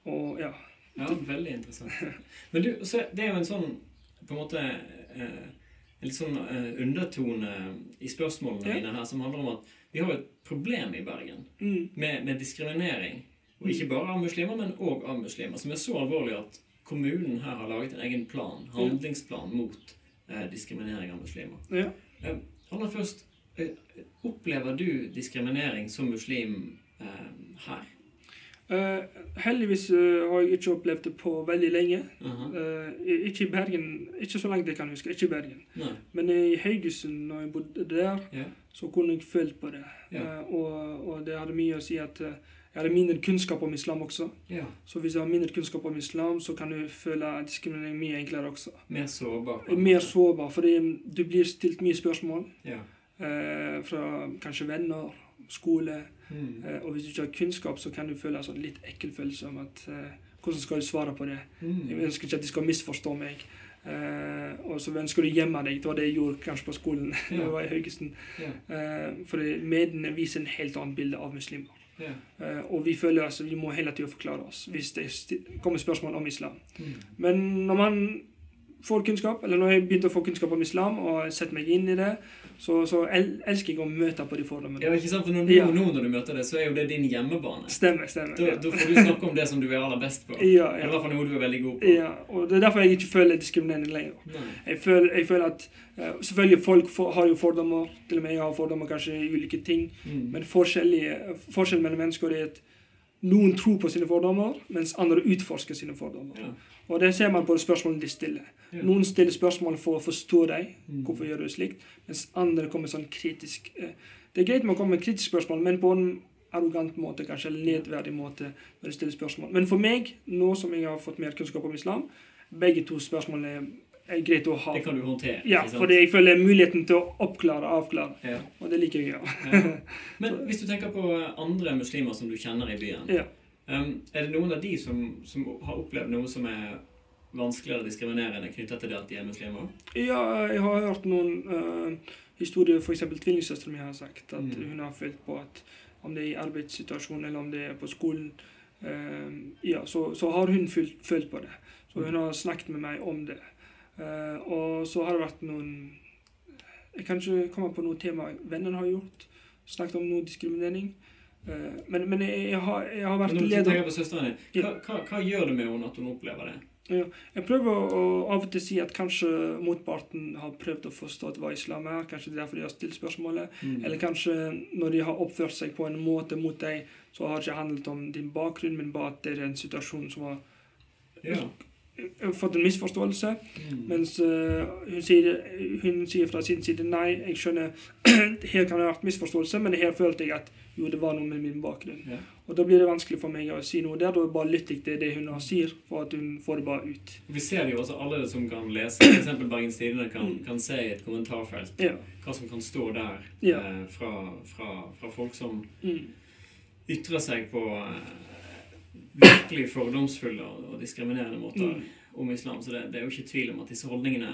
Og ja, Ja, veldig interessant. Men du, så det er jo en sånn på en måte eh, en litt sånn eh, undertone i spørsmålene Ja. mine her som handler om at vi har et problem i Bergen mm, med, med diskriminering. Og ikke bare av muslimer, men òg av muslimer. Som er så alvorlig at kommunen her har laget en egen plan, handlingsplan mot eh, diskriminering av muslimer. ja. Eh, aller først, eh, opplever du diskriminering som muslim her? Eh, heldigvis uh, har jeg ikke opplevd det på veldig lenge. Aha. Eh, ikke i Bergen, ikke så langt jeg kan huske. ikke i Bergen. Nei. Men i Haugesund, når jeg bodde der, yeah. så kunne jeg følt på det. Yeah. Og, og det hadde mye å si at jeg hadde mindre kunnskap om islam også. Yeah. Så hvis jeg har mindre kunnskap om islam, så kan du føle diskriminering mye enklere også. Mer sårbar. Mer sårbar, fordi du blir stilt mye spørsmål fra kanskje venner, skole. Mm. Eh, og hvis du ikke har kunnskap, så kan du føle en sånn litt ekkel følelse om at eh, hvordan skal du svare på det? Jeg Mm. ønsker ikke at de skal misforstå meg. Eh, og så ønsker du å gjemme deg. Det var det jeg gjorde kanskje på skolen. Ja. da jeg var i Haugesund. Ja. Eh, for mediene viser en helt annet bilde av muslimer. Ja. Eh, og vi føler altså, vi må hele tida forklare oss hvis det kommer spørsmål om islam. Mm. Men når man får kunnskap, eller når jeg begynte å få kunnskap om islam og setter meg inn i det, så, så el elsker jeg å møte på de fordommene. Ja, ikke sant? For når, Ja. nå når du møter det, så er jo det din hjemmebane. Stemmer, stemmer. Da, ja. da får du snakke om det som du er aller best på. Ja, Eller i hvert fall noe du er veldig god på. ja, og Det er derfor jeg ikke føler diskriminering lenger. Jeg føler, jeg føler at eh, Selvfølgelig folk for, har jo fordommer. Til og med jeg har fordommer kanskje i ulike ting. Mm. Men forskjellen mellom mennesker er at noen tror på sine fordommer, mens andre utforsker sine fordommer. Ja. Og det ser man på spørsmålene de stiller. Noen stiller spørsmål for å forstå deg. Mm. Hvorfor gjør du slikt? Mens andre kommer sånn kritisk eh, Det er greit med å komme med kritiske spørsmål, men på en arrogant måte, kanskje, nedverdig måte. når du stiller spørsmål. Men for meg, nå som jeg har fått mer kunnskap om islam, begge to spørsmålene er greit å ha. Det kan du håndtere. Ja, for jeg føler muligheten til å oppklare og avklare. Ja. Og det liker jeg Ja. Ja. Men hvis du tenker på andre muslimer som du kjenner i byen, Ja. um, er det noen av de som, som har opplevd noe som er vanskeligere diskriminerende knyttet til det at de er muslimer? Ja, jeg har hørt noen uh, historier, f.eks. tvillingsøsteren min har sagt at Mm. hun har følt på at om det er i arbeidssituasjonen eller om det er på skolen, uh, ja, så, så har hun følt, følt på det. Så hun har snakket med meg om det. Uh, og så har det vært noen Jeg kan ikke komme på noe tema vennen har gjort. Snakket om noe diskriminering. Uh, men men jeg, jeg, har, jeg har vært Men leder på søsteren din, hva, hva, hva gjør det med henne at hun opplever det? Jeg prøver å, å av og til si at kanskje motparten har prøvd å forstå hva islam er. Kanskje det er derfor de har stilt spørsmålet. Mm. Eller kanskje når de har oppført seg på en måte mot deg, så har det ikke handlet om din bakgrunn, men bare at det er en situasjon som har Ja. eh, fått en misforståelse. Mm. Mens uh, hun, sier, hun sier fra sin side nei, jeg skjønner her kan det ha vært misforståelse, men her følte jeg at jo, det var noe med min bakgrunn. Ja. Og da blir det vanskelig for meg å si noe der. Da bare lytter jeg til det hun sier, for at hun får det bare ut. Vi ser jo også alle som kan lese, f.eks. Bergens Tidende kan, kan se i et kommentarfelt Ja. hva som kan stå der Ja. eh, fra, fra, fra folk som Mm. ytrer seg på eh, virkelig fordomsfulle og, og diskriminerende måter Mm. om islam. Så det, det er jo ikke tvil om at disse holdningene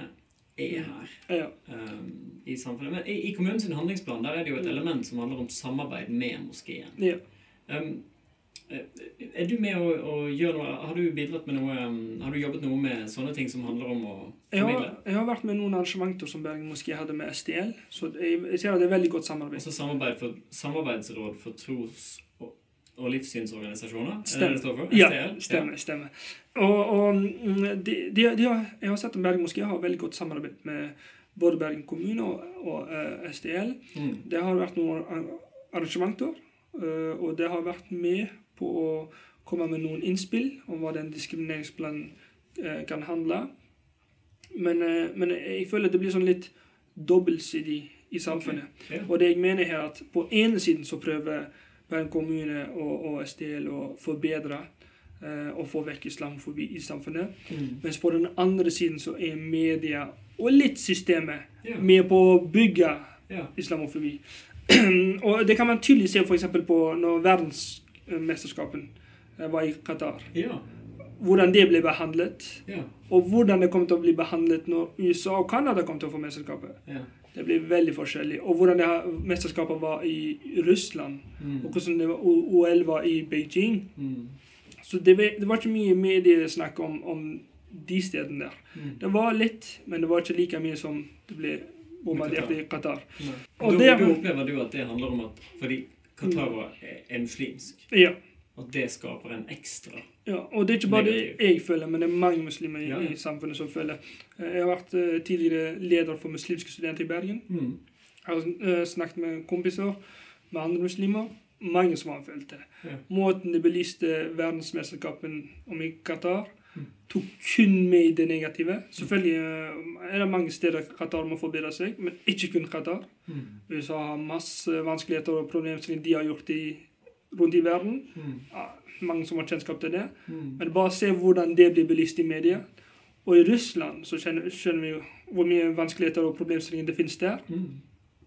er her Ja. um, i samfunnet. Men i, i kommunens handlingsplan der er det jo et element som handler om samarbeid med moskeen. ja. Eh, er du med å, å gjøre noe Har du bidratt med noe Har du jobbet noe med sånne ting som handler om å formidle? har, jeg har vært med noen arrangementer som Bergen moské hadde med STL, så jeg, jeg ser at det er veldig godt samarbeid. Også samarbeid for, samarbeidsråd for tros- og, og livssynsorganisasjoner? Er det det står for? Ja, stemmer. stemmer. stemmer. Og, og mm, de, de, de har, jeg har sett at Bergen moské har veldig godt samarbeid med både Bergen kommune og, og uh, STL. Mm. Det har vært noen arrangementer, eh, og det har vært med på å komme med noen innspill om hva den diskrimineringsplanen eh, kan handle. Men, eh, men jeg føler at det blir sånn litt dobbeltsidig i samfunnet. Ja. Og det jeg mener her at på ene siden så prøver Bergen kommune og, og SDL å forbedre eh, og få vekk islamofobi i samfunnet. Mm. Mens på den andre siden så er media og litt systemet yeah. med på å bygge yeah. islamofobi. og det kan man tydelig se f.eks. på når verdensmesterskapen eh, var i Qatar. Ja. Hvordan det ble behandlet, Ja. og hvordan det kom til å bli behandlet når USA og Canada kom til å få mesterskapet. ja. Det blir veldig forskjellig. Og hvordan det mesterskapet var i Russland, Mm. og hvordan det var, OL var i Beijing. Mm. Så det, var- det var ikke mye mediesnakk om, om de stedene der. Mm. Det var litt, men det var ikke like mye som det ble bombardert i Qatar. Og da, da opplever du at det handler om at fordi Qatar var- er muslimsk, Ja. at det skaper en ekstra Ja, og det er ikke bare det jeg føler, men det er mange muslimer i, Ja, ja. i samfunnet som føler. Eh, Jeg har vært eh, tidligere leder for muslimske studenter i Bergen. mm. Jeg har eh, snakket med kompiser, med andre muslimer. Mange som har følt det. Måten de belyste verdensmesterskapen om i Qatar, Mm. Tok kun med i det negative. Selvfølgelig eh, er det mange steder Qatar må forbedre seg, men ikke kun Qatar. Mm. USA har masse vanskeligheter og problemstillinger de har gjort i, rundt i verden. Mm. Ja, mange som har kjennskap til det. Mm. Men bare se hvordan det blir belyst i media. Og i Russland så skjønner, skjønner vi jo hvor mye vanskeligheter og problemstillinger det finnes der.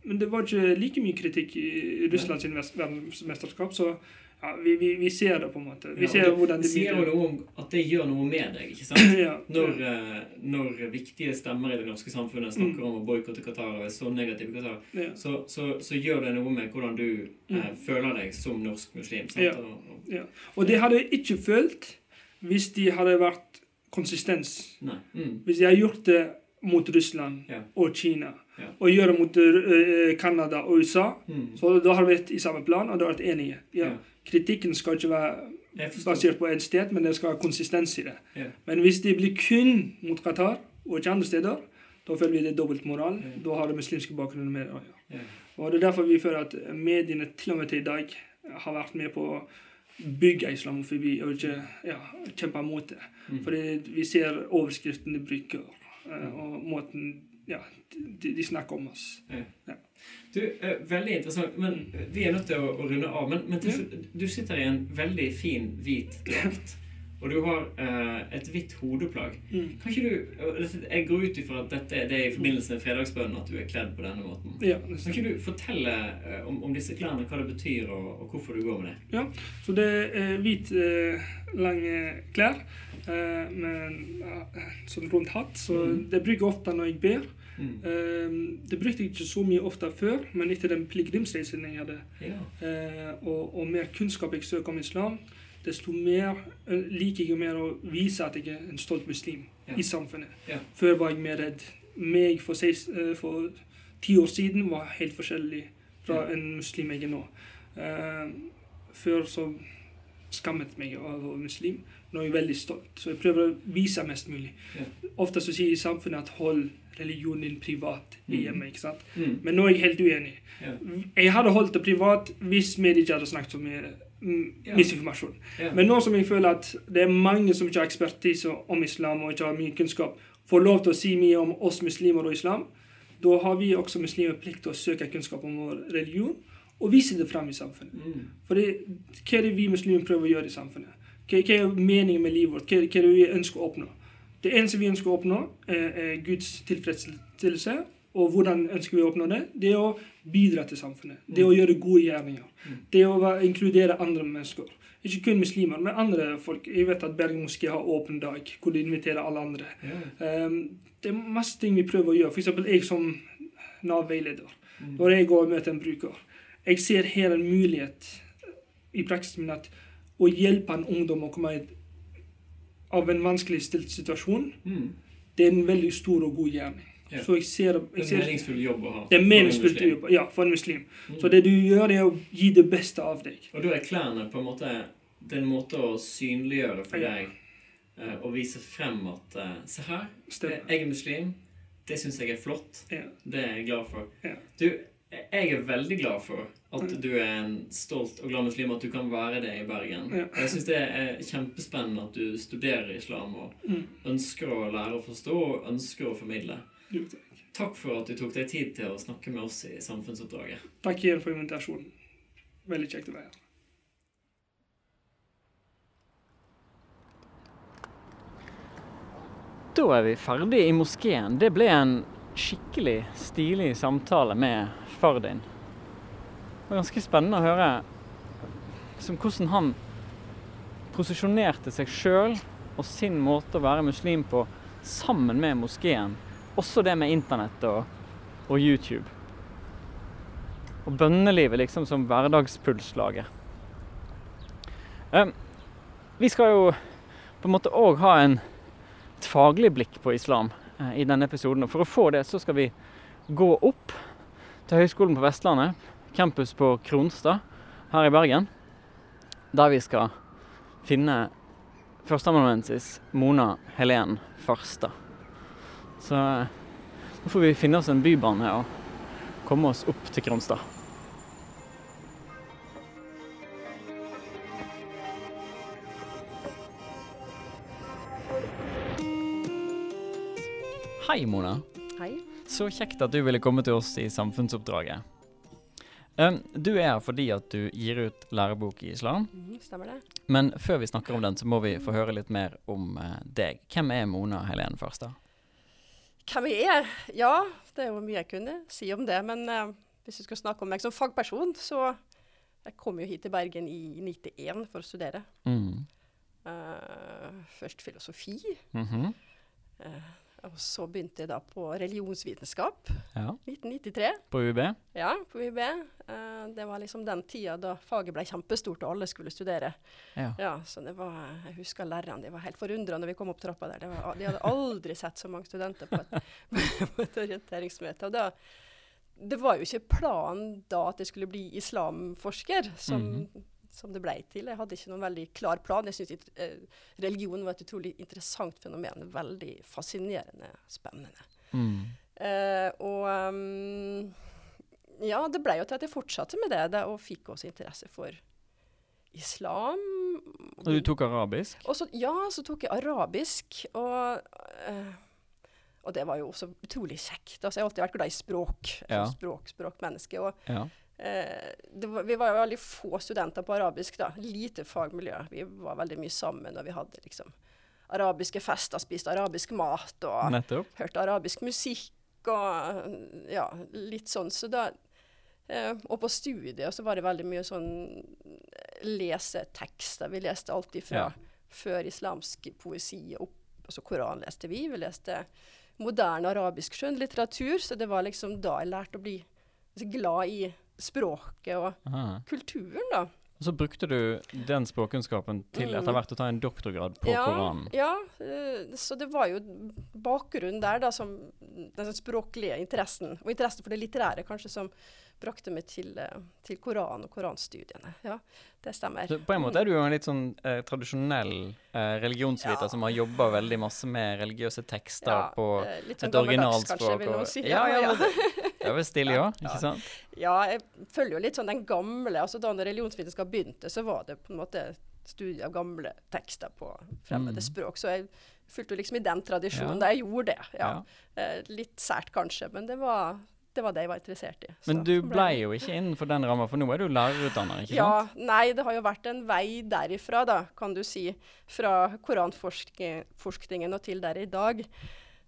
Men det var ikke like mye kritikk i Russlands verdensmesterskap, så ja, vi, vi, vi ser det på en måte. Vi Ja, ser hvordan det det sier jo noe om at det gjør noe med deg, ikke sant? Ja, Når, eh, når viktige stemmer i det norske samfunnet snakker Mm. om å boikotte Qatar og er så negative Qatar, ja, så, så, så gjør det noe med hvordan du eh, Mm. føler deg som norsk muslim. Sant? Ja. Og, og, Og det hadde jeg ikke følt hvis de hadde vært konsistens. nei. Mm. Hvis de hadde gjort det mot Russland og Kina, Og gjøre mot eh, Canada og USA, Mm. så da har vi vært i samme plan, og da har vi vært enige. Ja. Kritikken skal ikke være basert på ett sted, men det skal være konsistens i det. Men hvis det blir kun mot Qatar, og ikke andre steder, da føler vi det er dobbeltmoral. Ja. Da har det muslimske bakgrunnen med å. Ja. Og det er derfor vi føler at mediene til og med til i dag har vært med på å bygge islamofobi og ikke ja, kjempe mot det. Mm. Fordi vi ser overskriften de bruker, eh, og måten ja, de, de snakker om oss. Du, uh, Veldig interessant. men Vi er nødt til å, å runde av. Men, men Ja. du sitter i en veldig fin, hvit drakt. Og du har eh, et hvitt hodeplagg. Mm. Kan ikke du, og Jeg går ut ifra at dette det er i forbindelse med fredagsbønnen at du er kledd på denne måten. Ja, Kan ikke du fortelle eh, om, om disse klærne, hva det betyr, og, og hvorfor du går med det? Ja, Så det er hvit, eh, lange klær eh, med en sånn rund hatt. Så mm. det bruker jeg ofte når jeg ber. Mm. Eh, det brukte jeg ikke så mye ofte før, men etter den pilegrimsreisen jeg hadde, Ja. uh, og, og mer kunnskap jeg søker om islam, desto mer eh, liker jeg mer å vise at jeg er en stolt muslim Ja. i samfunnet. Ja. Før var jeg mer redd. Meg for, eh, ti år siden var helt forskjellig fra en muslim jeg er nå. Uh, før så skammet meg av å være muslim. Nå er jeg veldig stolt, så jeg prøver å vise mest mulig. Ja. Ofte så sier samfunnet at hold religionen din privat i Mhm. hjemmet. ikke sant? Mm. Men nå er jeg helt uenig. Ja. Jeg hadde holdt det privat hvis media ikke hadde snakket så mye mm, Ja. Misinformasjon. Ja. Men nå som jeg føler at det er mange som ikke har ekspertise om islam og ikke har mye kunnskap, får lov til å si mye om oss muslimer og islam, da har vi også muslimer plikt til å søke kunnskap om vår religion og vise det fram i samfunnet. Mm. For hva er det vi muslimer prøver å gjøre i samfunnet? Hva, hva er meningen med livet vårt? Hva, hva er det vi ønsker å oppnå? Det eneste vi ønsker å oppnå, er, er Guds tilfredsstillelse. Og hvordan ønsker vi å oppnå det? Det er å bidra til samfunnet. Det er å gjøre gode gjerninger. Det er å inkludere andre mennesker. Ikke kun muslimer, men andre folk. Jeg vet at Bergen moské har åpen dag, hvor de inviterer alle andre. Um, det er masse ting vi prøver å gjøre. F.eks. jeg som Nav-veileder. Mm. Når jeg går og møter en bruker. Jeg ser her en mulighet i praksisen min at å hjelpe en ungdom å komme ut av en vanskelig stilt situasjon, Mm. det er en veldig stor og god gjerning. Ja. Så jeg ser, Det jeg er ser en meningsfull jobb å ha. det er en muslim. ja, for en muslim. Mm. Så det du gjør, det er å gi det beste av deg. Og da er klærne på en måte Det er en måte å synliggjøre for Ja. deg eh, og vise frem at uh, Se her, Stemmer. jeg er muslim. Det syns jeg er flott. Ja. Det er jeg glad for. Ja. Du, jeg er veldig glad for at du er en stolt og glad muslim, at du kan være det i Bergen. Ja. Jeg syns det er kjempespennende at du studerer islam og Mm. ønsker å lære å forstå og ønsker å formidle. Takk. For at du tok deg tid til å snakke med oss i Samfunnsoppdraget. Takk igjen for invitasjonen. Veldig kjekt å være her. Da er vi ferdig i moskeen. Det ble en skikkelig stilig samtale med far din. Det var ganske spennende å høre hvordan han posisjonerte seg sjøl og sin måte å være muslim på sammen med moskeen. Også det med internett og, og YouTube. Og bønnelivet liksom som hverdagspulslaget. Um, vi skal jo på en måte òg ha en et faglig blikk på islam eh, i denne episoden. Og for å få det, så skal vi gå opp til Høgskolen på Vestlandet, campus på Kronstad her i Bergen, der vi skal finne førsteamanuensis Mona Helen Farstad. Så nå får vi finne oss en bybane og komme oss opp til Kronstad. Hei, Mona. Hei. Så kjekt at du ville komme til oss i Samfunnsoppdraget. Du er her fordi at du gir ut lærebok i islam. Mm, stemmer det. Men før vi snakker om den, så må vi få høre litt mer om eh, deg. Hvem er Mona Helen Farstad? Hvem jeg er? Ja, det er jo mye jeg kunne si om det. Men eh, hvis vi skal snakke om meg som fagperson, så Jeg kom jo hit til Bergen i 91 for å studere. Mm. Uh, først filosofi. Mhm. eh, og så begynte jeg da på religionsvitenskap. Ja. 1993. På UiB? Ja, på UiB. Uh, det var liksom den tida da faget ble kjempestort og alle skulle studere. Ja. Ja, så det var, Jeg husker lærerne de var helt forundra når vi kom opp trappa der. Det var, de hadde aldri sett så mange studenter på et, på et orienteringsmøte. Og da, det var jo ikke planen da at jeg skulle bli islamforsker, som, Mhm. Som det ble til. Jeg hadde ikke noen veldig klar plan. Jeg syntes eh, religion var et utrolig interessant fenomen. Veldig fascinerende, spennende. Mm. Eh, og um, ja, det ble jo til at jeg fortsatte med det, det og fikk også interesse for islam. Og du tok arabisk? Og så, ja, så tok jeg arabisk, og, eh, og det var jo også utrolig kjekt. Altså, jeg har alltid vært glad i språk. Ja. sånn språk, språkmenneske. Og Ja. Eh, det var, vi var veldig få studenter på arabisk, da. Lite fagmiljø. Vi var veldig mye sammen, og vi hadde liksom arabiske fester, spiste arabisk mat og Nettopp. hørte arabisk musikk og ja, litt sånn. Så da eh, Og på studiet så var det veldig mye sånn lesetekster. Vi leste alltid fra Ja. før islamsk poesi opp. Altså Koran leste vi. Vi leste moderne arabisk skjønnlitteratur. Så det var liksom da jeg lærte å bli glad i språket og Aha. kulturen, da. Og så brukte du den språkkunnskapen til Mm. etter hvert å ta en doktorgrad på ja, Koranen. Ja, eh, så det var jo bakgrunnen der, da, som den språklige interessen, og interessen for det litterære kanskje, som brakte meg til, eh, til Koran og koranstudiene. Ja, det stemmer. Så på en måte er du jo en litt sånn eh, tradisjonell eh, religionsviter Ja. som har jobba veldig masse med religiøse tekster Ja, på sånn et gammeldags, originalspråk. kanskje, vil og- noen si. ja, ja, ja. Det, er vel stilig òg, ikke sant? Ja, jeg følger jo litt sånn den gamle altså Da religionsvitenskap begynte, så var det på en måte studier av gamle tekster på fremmede Mm. språk. Så jeg fulgte jo liksom i den tradisjonen Ja. da jeg gjorde det. Ja. Ja. Eh, litt sært kanskje, men det var, det var det jeg var interessert i. Men du ble jo ikke innenfor den ramma, for nå er du lærerutdanner, ikke ja, sant? nei, det har jo vært en vei derifra, da, kan du si. Fra koranforskningen og til der i dag.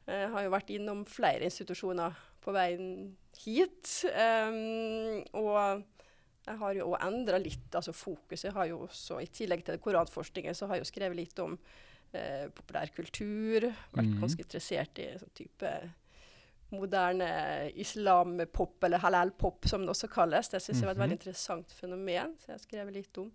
Jeg har jo vært innom flere institusjoner på veien hit. Um, og jeg har jo òg endra litt altså fokuset. Har jo også, I tillegg til koranforskningen så har jeg jo skrevet litt om eh, populærkultur. Vært mm. ganske interessert i sånn type moderne islampop, eller halal-pop som det også kalles. Det syns jeg var et Mhm. veldig interessant fenomen, så jeg har skrevet litt om.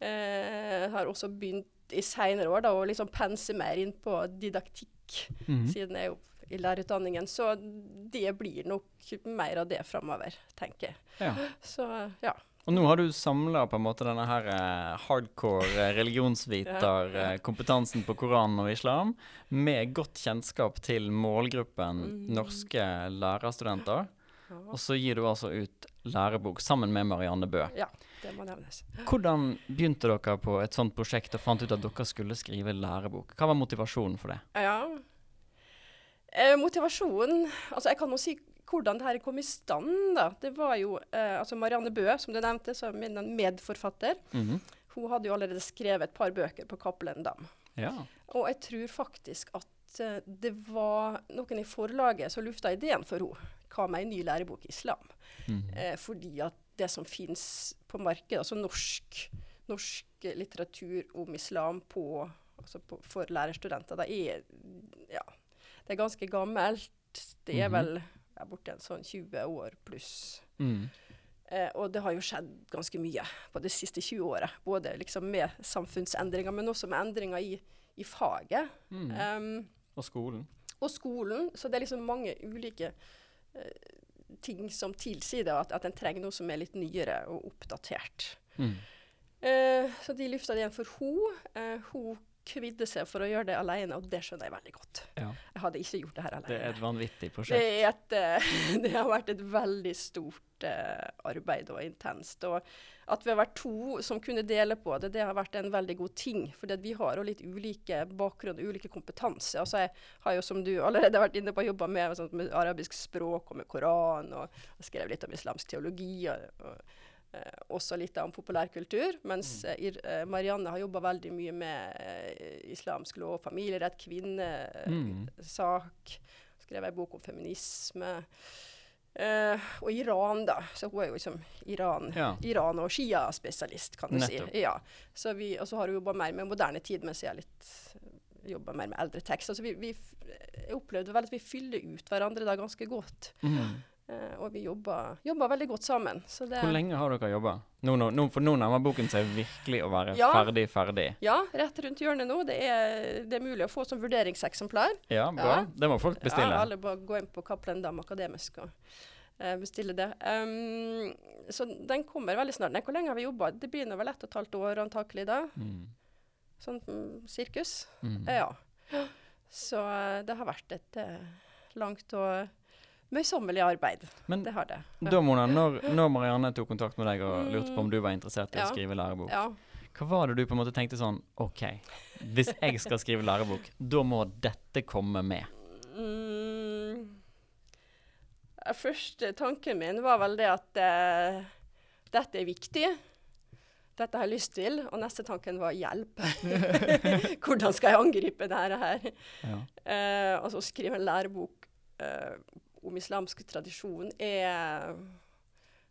Eh, har også begynt i seinere år da, å liksom pense mer inn på didaktikk, mm. siden jeg jo i lærerutdanningen. Så det blir nok mer av det framover, tenker jeg. Ja. Så ja. Og nå har du samla på en måte denne her eh, hardcore eh, religionsviterkompetansen på Koranen og islam med godt kjennskap til målgruppen Mm. norske lærerstudenter. Og så gir du altså ut lærebok sammen med Marianne Bø. Ja, det må nevnes. Hvordan begynte dere på et sånt prosjekt og fant ut at dere skulle skrive lærebok? Hva var motivasjonen for det? Ja. Eh, motivasjonen Altså, jeg kan jo si hvordan det her kom i stand, da. Det var jo eh, altså Marianne Bø, som du nevnte, som min medforfatter. Mhm. Hun hadde jo allerede skrevet et par bøker på Cappelen Dam. Ja. Og jeg tror faktisk at eh, det var noen i forlaget som lufta ideen for henne. Hva med en ny lærebok i islam? Mhm. Eh, fordi at det som fins på markedet, altså norsk, norsk litteratur om islam på, altså på, for lærerstudenter, det er, ja, det er ganske gammelt. Det er Mhm. vel er borti en sånn 20 år pluss. Mm. Eh, og det har jo skjedd ganske mye på det siste 20 året. Både liksom med samfunnsendringer, men også med endringer i, i faget. Mm. Um, Og skolen. og skolen. Så det er liksom mange ulike eh, ting som tilsier det, at, at en trenger noe som er litt nyere og oppdatert. Mm. Eh, så de lufta det igjen for henne. Eh, hun kvidde seg for å gjøre det alene, og det skjønner jeg veldig godt. Ja. Jeg hadde ikke gjort det her alene. Det er et vanvittig Det, prosjekt. er et, eh, det har vært et veldig stort uh, arbeid og intenst. Og at vi har vært to som kunne dele på det, det har vært en veldig god ting. For vi har jo litt ulike bakgrunn og ulike kompetanse. Altså jeg har jo, som du allerede har vært inne på, jobba med, sånn, med arabisk språk og med Koran, og og skrev litt om islamsk teologi. og, og også litt om populærkultur. Mens mm. Ir- eh, Marianne har jobba veldig mye med eh, islamsk lov, familierett, kvinnesak. Skrev ei bok om feminisme. Eh, og Iran, da. Så hun er jo liksom Iran, Ja. Iran og Shia-spesialist, kan du Nettopp. si. Ja. Så vi, og så har hun jobba mer med moderne tid, mens jeg har litt jobba mer med eldre tekst. Altså vi, vi, jeg opplevde vel at vi fyller ut hverandre da ganske godt. Mhm. Eh, og vi jobber, jobber, veldig godt sammen. Så det, Hvor lenge har dere jobba? Nå, nå, nå, for nå nærmer boken seg virkelig å være Ja. ferdig, ferdig. Ja, rett rundt hjørnet nå. Det er, det er mulig å få som vurderingseksemplar. Ja, bra. Ja. Det må folk bestille. Ja, alle bare gå inn på Cappelen Dam Akademisk og uh, bestille det. Um, så den kommer veldig snart. Nei, hvor lenge har vi jobba? Det begynner vel ett og et halvt år antakelig da. Mm. Sånn mm, sirkus. Mm. Ja. Så eh, det har vært et langt og møysommelig arbeid. Men Det har det. da, Mona, når, når Marianne tok kontakt med deg og lurte på om du var interessert i Ja. å skrive lærebok, Ja. hva var det du på en måte tenkte sånn OK, hvis jeg skal skrive lærebok, da må dette komme med? Mm. Eh, Første tanken min var vel det at uh, dette er viktig. Dette har jeg lyst til. Og neste tanken var hjelp. Hvordan skal jeg angripe dette her? Ja. Uh, altså å skrive en lærebok eh, om islamsk tradisjon er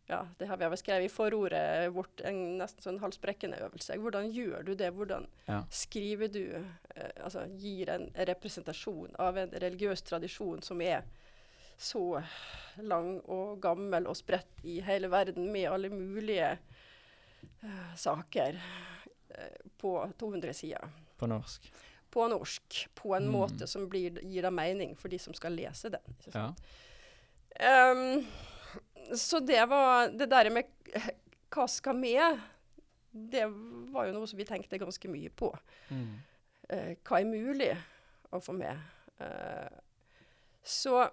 ja, det har vi vel skrevet i forordet vårt, en nesten sånn halsbrekkende øvelse. Hvordan gjør du det? Hvordan Ja. skriver du eh, Altså gir en representasjon av en religiøs tradisjon som er så lang og gammel og spredt i hele verden, med alle mulige eh, saker eh, på 200 sider På norsk. På norsk på en Mm. måte som blir, gir deg mening for de som skal lese den. Ja. Um, så det var Det der med hva skal med, det var jo noe som vi tenkte ganske mye på. Mm. Uh, hva er mulig å få med? Uh, så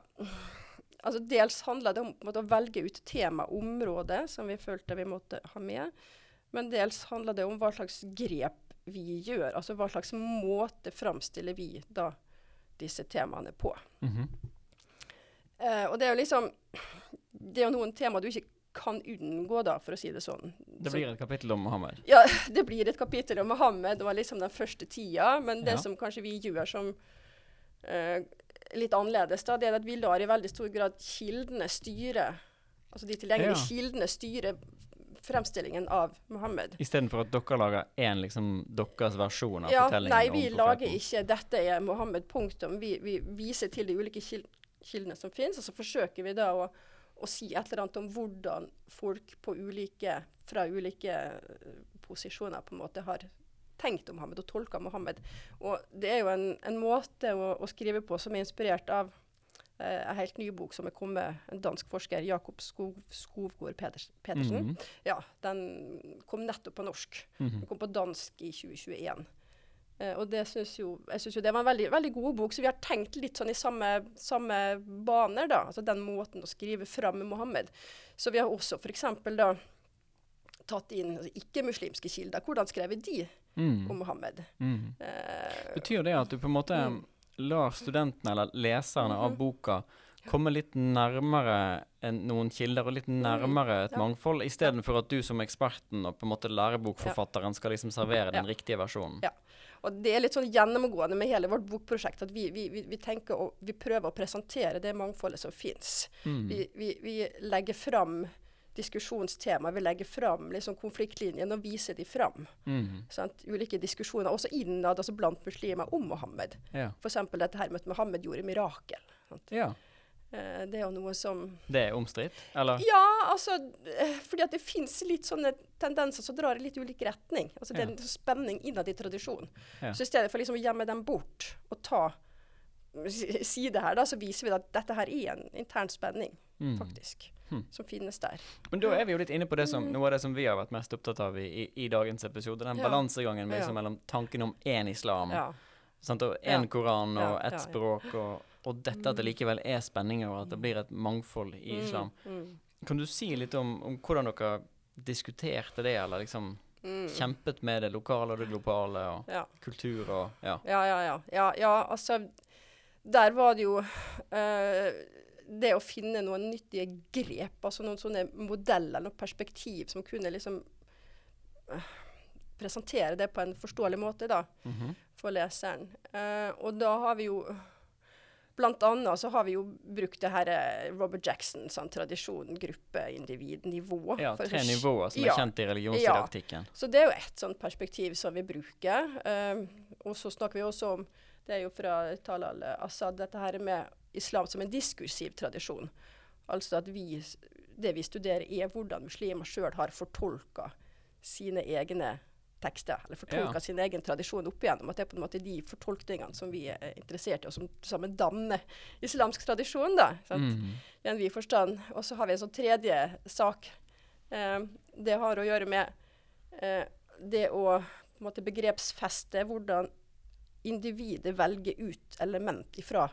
altså Dels handla det om måte, å velge ut tema, område, som vi følte vi måtte ha med. Men dels handla det om hva slags grep vi gjør. Altså hva slags måte framstiller vi da disse temaene på. Mm -hmm. uh, og det er jo liksom Det er jo noen tema du ikke kan unngå, da, for å si det sånn. Det blir et kapittel om Mohammed. ja, det blir et kapittel om Mohammed. Det var liksom den første tida. Men det Ja. som kanskje vi gjør som uh, litt annerledes, da, det er at vi lar i veldig stor grad kildene styre Altså de tilgjengelige Ja. kildene styre fremstillingen av Mohammed. Istedenfor at dere lager én liksom deres versjon av Ja, fortellingen nei, vi lager ikke 'dette er Mohammed', punktum. Vi, vi viser til de ulike kildene som finnes, og så forsøker vi da å, å si et eller annet om hvordan folk på ulike, fra ulike eh, posisjoner på en måte har tenkt om Mohammed og tolka Mohammed. Og det er jo en, en måte å, å skrive på som er inspirert av en helt ny bok som er kommet, en dansk forsker, Jakob Skov, Skovgård Peters, Petersen. -hmm. Ja, den kom nettopp på norsk. Mhm. Den kom på dansk i 2021. Eh, og det synes jo, jeg syns jo det var en veldig, veldig god bok, så vi har tenkt litt sånn i samme, samme baner, da. Altså den måten å skrive fram med Mohammed. Så vi har også f.eks. da tatt inn altså, ikke-muslimske kilder. Hvordan skrev de Mm. om Mohammed? Mm. Eh, Betyr det at du på en måte Mm. Lar studentene eller leserne av Mhm. boka komme litt nærmere en, noen kilder og litt nærmere et Mm. Ja. mangfold, istedenfor at du som eksperten og på en måte lærebokforfatteren skal liksom servere den Ja. riktige versjonen? Ja. Og det er litt sånn gjennomgående med hele vårt bokprosjekt at vi, vi, vi, tenker og vi prøver å presentere det mangfoldet som fins. Mm. Vi, vi, vi legger fram diskusjonstema, vi legger fram liksom konfliktlinjene og viser de fram. Mm. Ulike diskusjoner, også innad, altså blant muslimer, om Mohammed. Ja. F.eks. dette her med at Mohammed gjorde mirakel. Sant? ja. Eh, det er jo noe som Det er omstridt, eller? Ja, altså eh, Fordi at det fins litt sånne tendenser som drar i litt ulik retning. Altså Det er Ja. en spenning innad i tradisjonen. Ja. Så i stedet for liksom å gjemme dem bort og ta side her, da, så viser vi at dette her er en intern spenning, Mm. faktisk, Hmm. som finnes der. Men da er vi jo litt inne på det som, noe av det som vi har vært mest opptatt av i, i, i dagens episode. Den Ja. balansegangen med, liksom, mellom tanken om én islam Ja. sant, og én Ja. koran og ett ja, ja. språk, og, og dette at det likevel er spenninger, og at det blir et mangfold i islam. Mm, Kan du si litt om, om hvordan dere diskuterte det, eller liksom mm, mm. kjempet med det lokale og det globale, og Ja. kultur og Ja. Ja, ja, ja. ja, ja altså, der var det jo eh, det å finne noen nyttige grep, altså noen sånne modeller, noen perspektiv som kunne liksom eh, presentere det på en forståelig måte da, Mhm. for leseren. Uh, og da har vi jo Blant annet så har vi jo brukt det her eh, Robert Jackson, sånn tradisjon, gruppe, individ, nivå. ja for- tre nivåer som er kjent i religionsdidaktikken. så det er jo ett sånt perspektiv som vi bruker. Um, og så snakker vi også om, det er jo fra Talal Assad, dette her med islam som en diskursiv tradisjon. Altså at vi, det vi studerer er hvordan muslimer sjøl har fortolka sine egne tekster, eller fortolka Ja. sin egen tradisjon opp igjennom. At det er på en måte de fortolkningene som vi er interessert i, og som sammen danner islamsk tradisjon. da? Mhm. i en vid forstand. Og så har vi en sånn tredje sak. Eh, det har å gjøre med eh, det å på en måte, begrepsfeste hvordan individet velger ut element ifra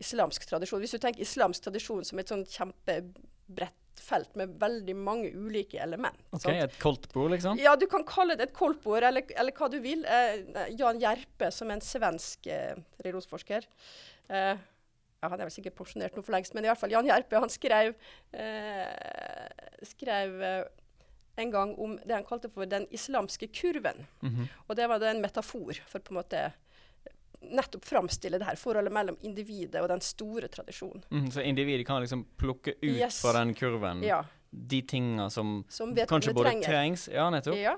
islamsk tradisjon. Hvis du tenker islamsk tradisjon som et sånn kjempebredt felt med veldig mange ulike element. OK, sant? et koldtbord, liksom? Ja, du kan kalle det et koldtbord, eller, eller hva du vil. Eh, Jan Gjerpe, som er en svensk eh, religionsforsker eh, ja, Han er vel sikkert pensjonert nå for lengst, men i hvert fall Jan Gjerpe han skrev, eh, skrev eh, en gang om det han kalte for den islamske kurven. Mhm. Og det var en metafor for på en måte nettopp framstille det her forholdet mellom individet og den store tradisjonen. Mm, Så individet kan liksom plukke ut Yes. fra den kurven Ja, de tinga som som kanskje både trenger. trengs Ja, nettopp. Ja.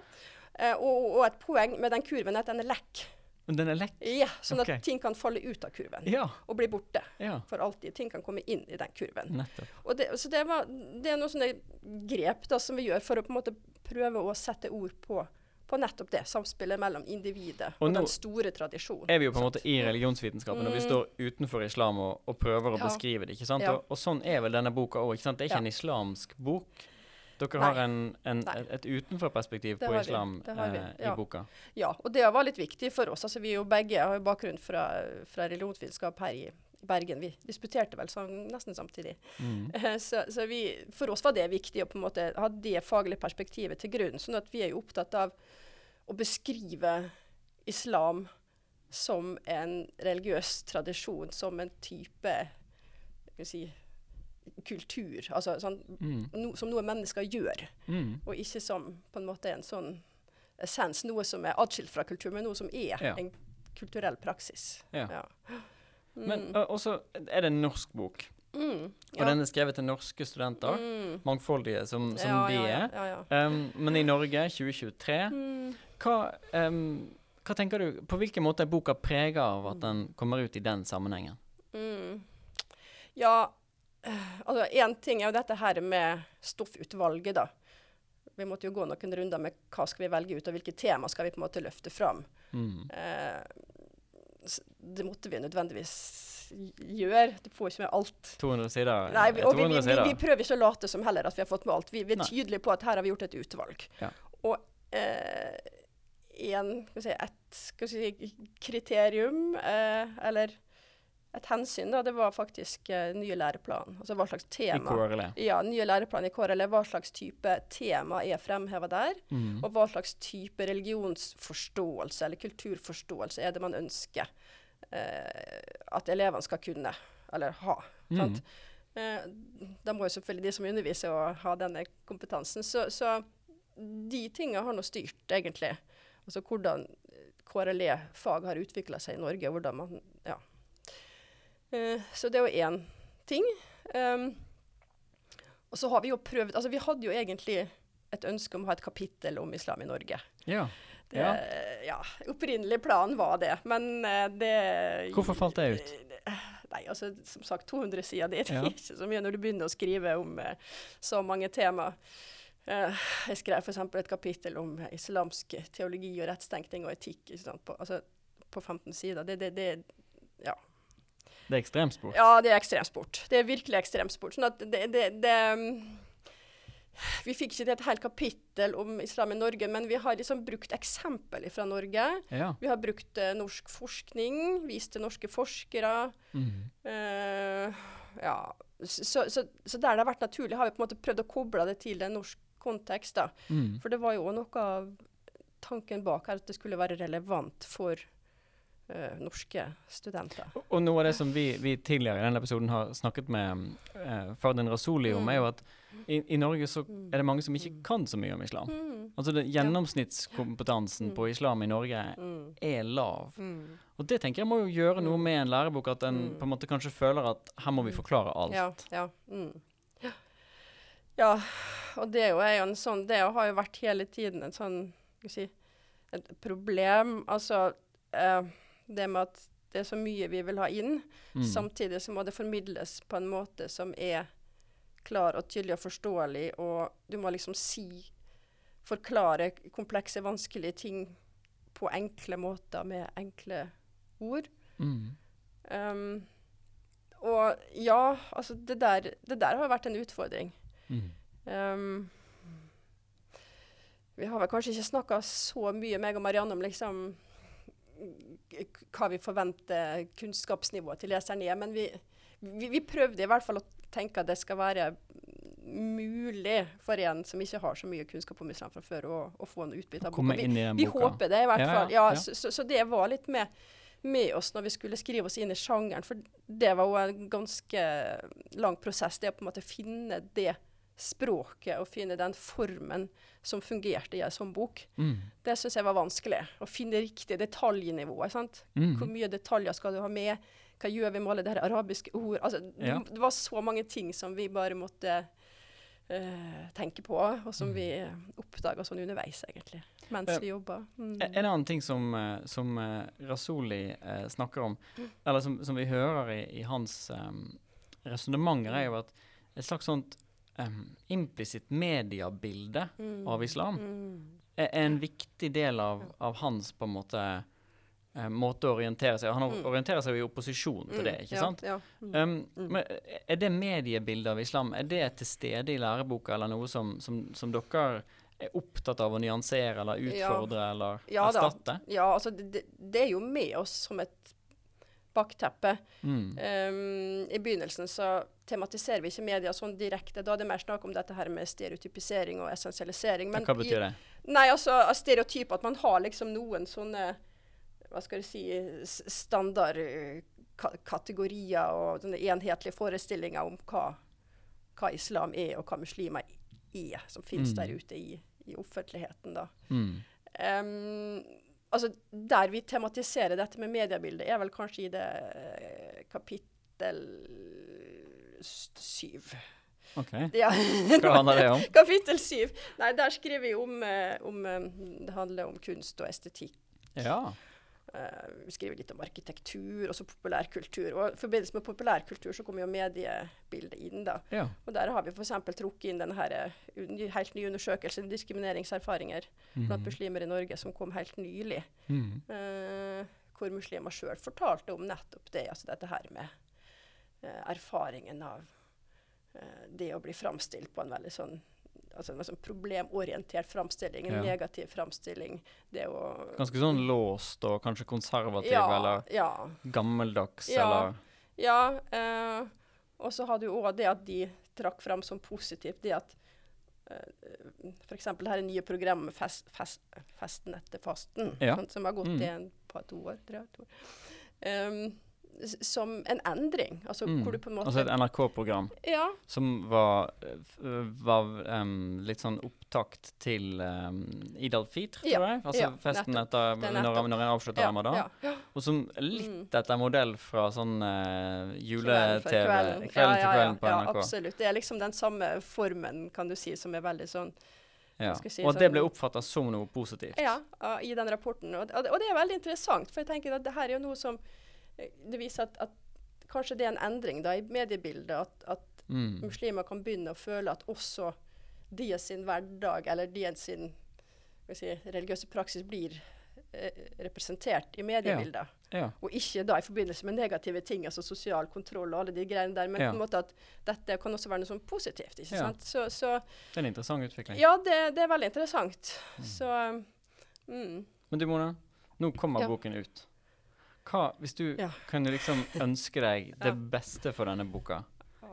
Eh, og, og et poeng med den kurven er at den er lekk. Den er lekk. Ja, sånn okay. at ting kan falle ut av kurven Ja. og bli borte for alltid. Ting kan komme inn i den kurven. nettopp. Og det, så det, var, det er noen sånne grep da, som vi gjør for å på en måte prøve å sette ord på, på nettopp det. Samspillet mellom individet og, Og den store tradisjonen. Er vi jo på en måte i religionsvitenskapen, og vi Mm. står utenfor islam og, og prøver å Ja. beskrive det. ikke sant? Ja. Og, og sånn er vel denne boka òg. Det er ikke Ja. en islamsk bok. Dere Nei. har en, en, et, utenforperspektiv på islam eh, i boka. Ja, og det var litt viktig for oss. Altså, vi er jo begge har jo bakgrunn fra, fra religionsvitenskap her i, i Bergen. Vi disputerte vel sånn nesten samtidig. Mm. Eh, Så, så vi, for oss var det viktig å på en måte ha det faglige perspektivet til grunn. sånn at vi er jo opptatt av å beskrive islam som en religiøs tradisjon, som en type si, kultur. Altså sånn, Mm. no, som noe mennesker gjør, Mm. og ikke som på en måte en sånn essens. Noe som er atskilt fra kultur, men noe som er Ja. en kulturell praksis. Ja. Ja. Men Mm. uh, også er det en norsk bok, Mm, og den er skrevet til norske studenter. Mm. Mangfoldige som, som ja, de er. ja, ja, ja. Um, men i Norge 2023 Mm. hva, um, hva tenker du På hvilken måte er boka prega av at den kommer ut i den sammenhengen? Mm. Ja, eh, altså én ting er jo dette her med stoffutvalget, da. Vi måtte jo gå noen runder med hva skal vi velge ut, og hvilke tema skal vi på en måte løfte fram. Mm. Det måtte vi nødvendigvis gjøre. Du får ikke med alt. 200 sider? Nei, vi, og vi, vi, vi, prøver ikke å late som heller at vi har fått med alt. Vi, vi er tydelige på at her har vi gjort et utvalg. Ja. Og eh, en, skal si, et skal si, kriterium, eh, eller et hensyn, da, det var faktisk uh, nye læreplan. Altså hva slags I tema. KRLE. Ja, nye læreplan i KRLE. Hva slags type tema er fremheva der? Mm. Og hva slags type religionsforståelse eller kulturforståelse er det man ønsker uh, at elevene skal kunne, eller ha. Mm. Eh, da må jo selvfølgelig de som underviser å ha denne kompetansen. Så, så de tinga har nå styrt, egentlig. Altså hvordan KRLE-fag har utvikla seg i Norge, og hvordan man Ja. Eh, så det er jo én ting. Um, og så har vi jo prøvd Altså, vi hadde jo egentlig et ønske om å ha et kapittel om islam i Norge. Ja. Det, Ja. ja. Opprinnelig plan var det, men eh, det Hvorfor falt det ut? Nei, altså som sagt 200 sider, det er Ja. ikke så mye når du begynner å skrive om eh, så mange tema. Eh, jeg skrev f.eks. et kapittel om eh, islamsk teologi og rettstenkning og etikk sant? På, altså, på 15 sider. Det, det, det, Det er ekstremsport. ja, det er ekstremsport. Det er virkelig ekstremsport. Sånn at det, det, det mm, Vi fikk ikke til et helt kapittel om islam i Norge, men vi har liksom brukt eksempel fra Norge. Ja. Vi har brukt uh, norsk forskning, vist til norske forskere. Mm. Uh, ja. Så, så, så der det har vært naturlig, har vi på en måte prøvd å koble det til en norsk kontekst. Mm. For det var jo noe av tanken bak her, at det skulle være relevant for norske studenter. Og- noe av det som vi, vi tidligere i denne episoden har snakket med uh, Fardin Rasoli om, Mm. er jo at i, i Norge så Mm. er det mange som ikke kan så mye om islam. Mm. Altså det, Gjennomsnittskompetansen Mm. på islam i Norge Mm. er lav. Mm. Og det tenker jeg må jo gjøre noe Mm. med en lærebok, at en Mm. på en måte kanskje føler at her må vi forklare alt. Ja, ja. Mm. ja. Ja, og det er jo, en sånn Det har jo vært hele tiden en sånn si, et problem. Altså eh, det med at det er så mye vi vil ha inn, Mm. samtidig så må det formidles på en måte som er klar og tydelig og forståelig, og du må liksom si Forklare komplekse, vanskelige ting på enkle måter med enkle ord. Mm. Um, og ja, altså det der, det der har vært en utfordring. Mm. Um, vi har vel kanskje ikke snakka så mye, meg og Marianne, om liksom hva vi forventer kunnskapsnivået til leseren er. Men vi, vi, vi prøvde i hvert fall å tenke at det skal være mulig for en som ikke har så mye kunnskap om islam fra før, å, å få noe utbytte av boka. Vi, vi håper det, i hvert fall. ja, Ja, ja. Så, så, så det var litt med, med oss når vi skulle skrive oss inn i sjangeren. For det var jo en ganske lang prosess, det å på en måte finne det språket og finne den formen som fungerte i en sånn bok. Mm. Det syns jeg var vanskelig. Å finne riktig detaljnivå. sant? Mm. Hvor mye detaljer skal du ha med? Hva gjør vi med alle de arabiske ord? Altså, Ja. Det var så mange ting som vi bare måtte eh, tenke på, og som Mm. vi oppdaga sånn underveis, egentlig, mens uh, vi jobba. Mm. En en annen ting som, eh, som eh, Rasoli eh, snakker om, Mm. eller som, som vi hører i, i hans um, resonnementer, er jo at et slags sånt um, implisitt mediebilde Mm. av islam Mm. er, er en viktig del av, av hans på en måte eh, måte å orientere seg Han Mm. orienterer seg jo i opposisjon til det, ikke ja, sant? Ja. Mm. Um, Mm. men er det mediebildet av islam Er det til stede i læreboka, eller noe som, som, som dere er opptatt av å nyansere eller utfordre eller Ja da. erstatte? ja, altså det, det, det er jo med oss som et bakteppet. Mm. Um, I begynnelsen så tematiserer vi ikke media sånn direkte. Da er det mer snakk om dette her med stereotypisering og essensialisering. Hva betyr det? I, nei, altså stereotyp at man har liksom noen sånne hva skal jeg si, standardkategorier og sånne enhetlige forestillinger om hva, hva islam er, og hva muslimer er, som finnes Mm. der ute i, i offentligheten. da. Mm. Ehm, altså, der vi tematiserer dette med mediebildet, er vel kanskje i det eh, kapittel syv. OK. Ja. Hva handler det om? Kapittel syv. Nei, der skriver vi om, eh, om eh, Det handler om kunst og estetikk. Ja. Vi skriver litt om arkitektur og så populærkultur. Og I forbindelse med populærkultur så kommer jo mediebildet inn. da. ja. Og Der har vi f.eks. trukket inn denne her, eh, helt nye undersøkelsen diskrimineringserfaringer blant Mhm. muslimer i Norge, som kom helt nylig. Mm. Uh, hvor muslimer sjøl fortalte om nettopp det. Altså dette her med uh, erfaringen av det å bli framstilt på en veldig sånn altså en sånn problemorientert framstilling, en Ja. negativ framstilling. Det å Ganske sånn låst og kanskje konservativ ja, eller ja, gammeldags eller ja. eh, og så hadde jo òg det at de trakk fram som positivt, det at eh, F.eks. det her nye programmet fest, fest, Festen etter fasten, sånn, som har gått Mm. i en par to år. Tre, to år. Um, som en endring. Altså Mm. hvor du på en måte Altså et NRK-program Ja. som var, var um, litt sånn opptakt til um, Id al-Fitr, tror Ja, jeg. Altså ja, festen nettopp. etter er når, når en avslutter ramadan. Og som litt Mm. etter modell fra sånn uh, jule-TV. Kvelden, kvelden. til kvelden på NRK. ja, absolutt. Det er liksom den samme formen, kan du si, som er veldig sånn Ja. si Og at det sånn- ble oppfatta som noe positivt. Ja, i den rapporten. Og, og, det- er veldig interessant, for jeg tenker at det her er jo noe som Det viser at, at kanskje det er en endring da i mediebildet. At, at Mm. muslimer kan begynne å føle at også deres sin hverdag, eller deres sin skal si, religiøse praksis, blir eh, representert i mediebildet. Ja. Og ikke da i forbindelse med negative ting, altså sosial kontroll og alle de greiene der, men Ja. på en måte at dette kan også være noe sånn positivt. ikke Ja. sant? Så, så Det er en interessant utvikling. ja, det, det er veldig interessant. Så mm. Men du Mona, nå kommer Ja. boken ut. Hva, hvis du Ja. kunne liksom ønske deg det beste for denne boka,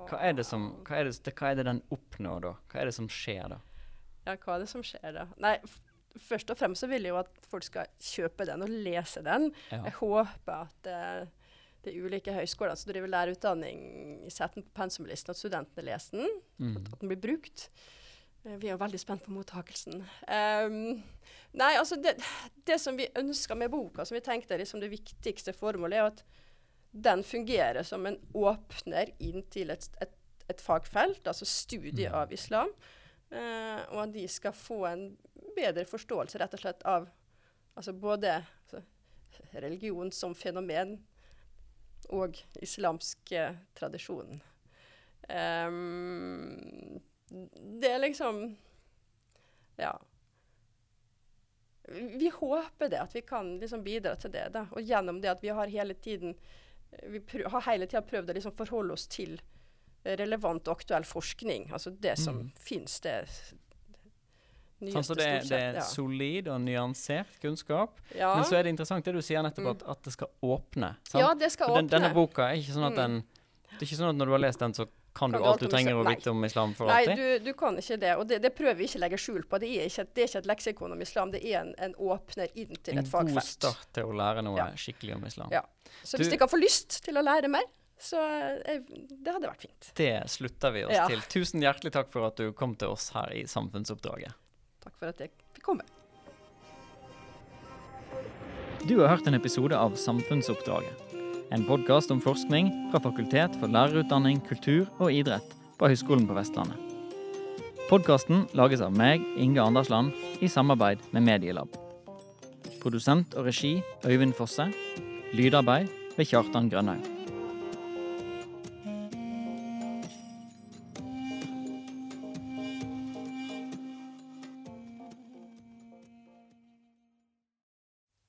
hva er, det som, hva, er det, hva er det den oppnår da? Hva er det som skjer da? Ja, hva er det som skjer da? Nei, først og fremst så vil jeg jo at folk skal kjøpe den og lese den. Ja. Jeg håper at det de ulike høyskolene som driver lærerutdanning, setter den på pensumlisten, at studentene leser den, Mm. at den blir brukt. Eh, vi er jo veldig spent på mottakelsen. Um, nei, altså det, det som vi ønsker med boka, som vi tenkte er liksom det viktigste formålet, er at den fungerer som en åpner inn til et, et, et fagfelt, altså studie Mm. av islam. Uh, og at de skal få en bedre forståelse rett og slett av altså både altså, religion som fenomen og islamsk eh, tradisjon. Ehm, det er liksom Ja. Vi håper det, at vi kan liksom bidra til det. Da. Og gjennom det at vi har hele tiden vi har hele tida prøvd å liksom forholde oss til relevant og aktuell forskning. Altså det som Mm. fins, det Sånn, nyeste så det, det er ja. solid og nyansert kunnskap. Ja. Men så er det interessant det du sier nettopp, at, at det skal åpne. Sant? ja, det skal For den, denne boka er ikke sånn at Mm. den Det er ikke sånn at når du har lest den, så kan, Kan du alt du trenger å vite om islam for Nei, alltid. du, du kan ikke det. Og det, det prøver vi ikke å legge skjul på. Det er ikke, et- det er ikke et leksikon om islam, det er en, en åpner inn til en et god start til å lære noe Ja. skikkelig om islam. Ja. Så hvis Du- de kan få lyst til å lære mer, så jeg, det hadde vært fint. Det slutter vi oss Ja. til. Tusen hjertelig takk for at du kom til oss her i Samfunnsoppdraget. Takk for at jeg fikk komme. Du har hørt en episode av Samfunnsoppdraget. En podkast om forskning fra Fakultet for lærerutdanning, kultur og idrett på Høgskolen på Vestlandet. Podkasten lages av meg, Inge Andersland, i samarbeid med Medielab. Produsent og regi Øyvind Fosse. Lydarbeid ved Kjartan Grønhaug.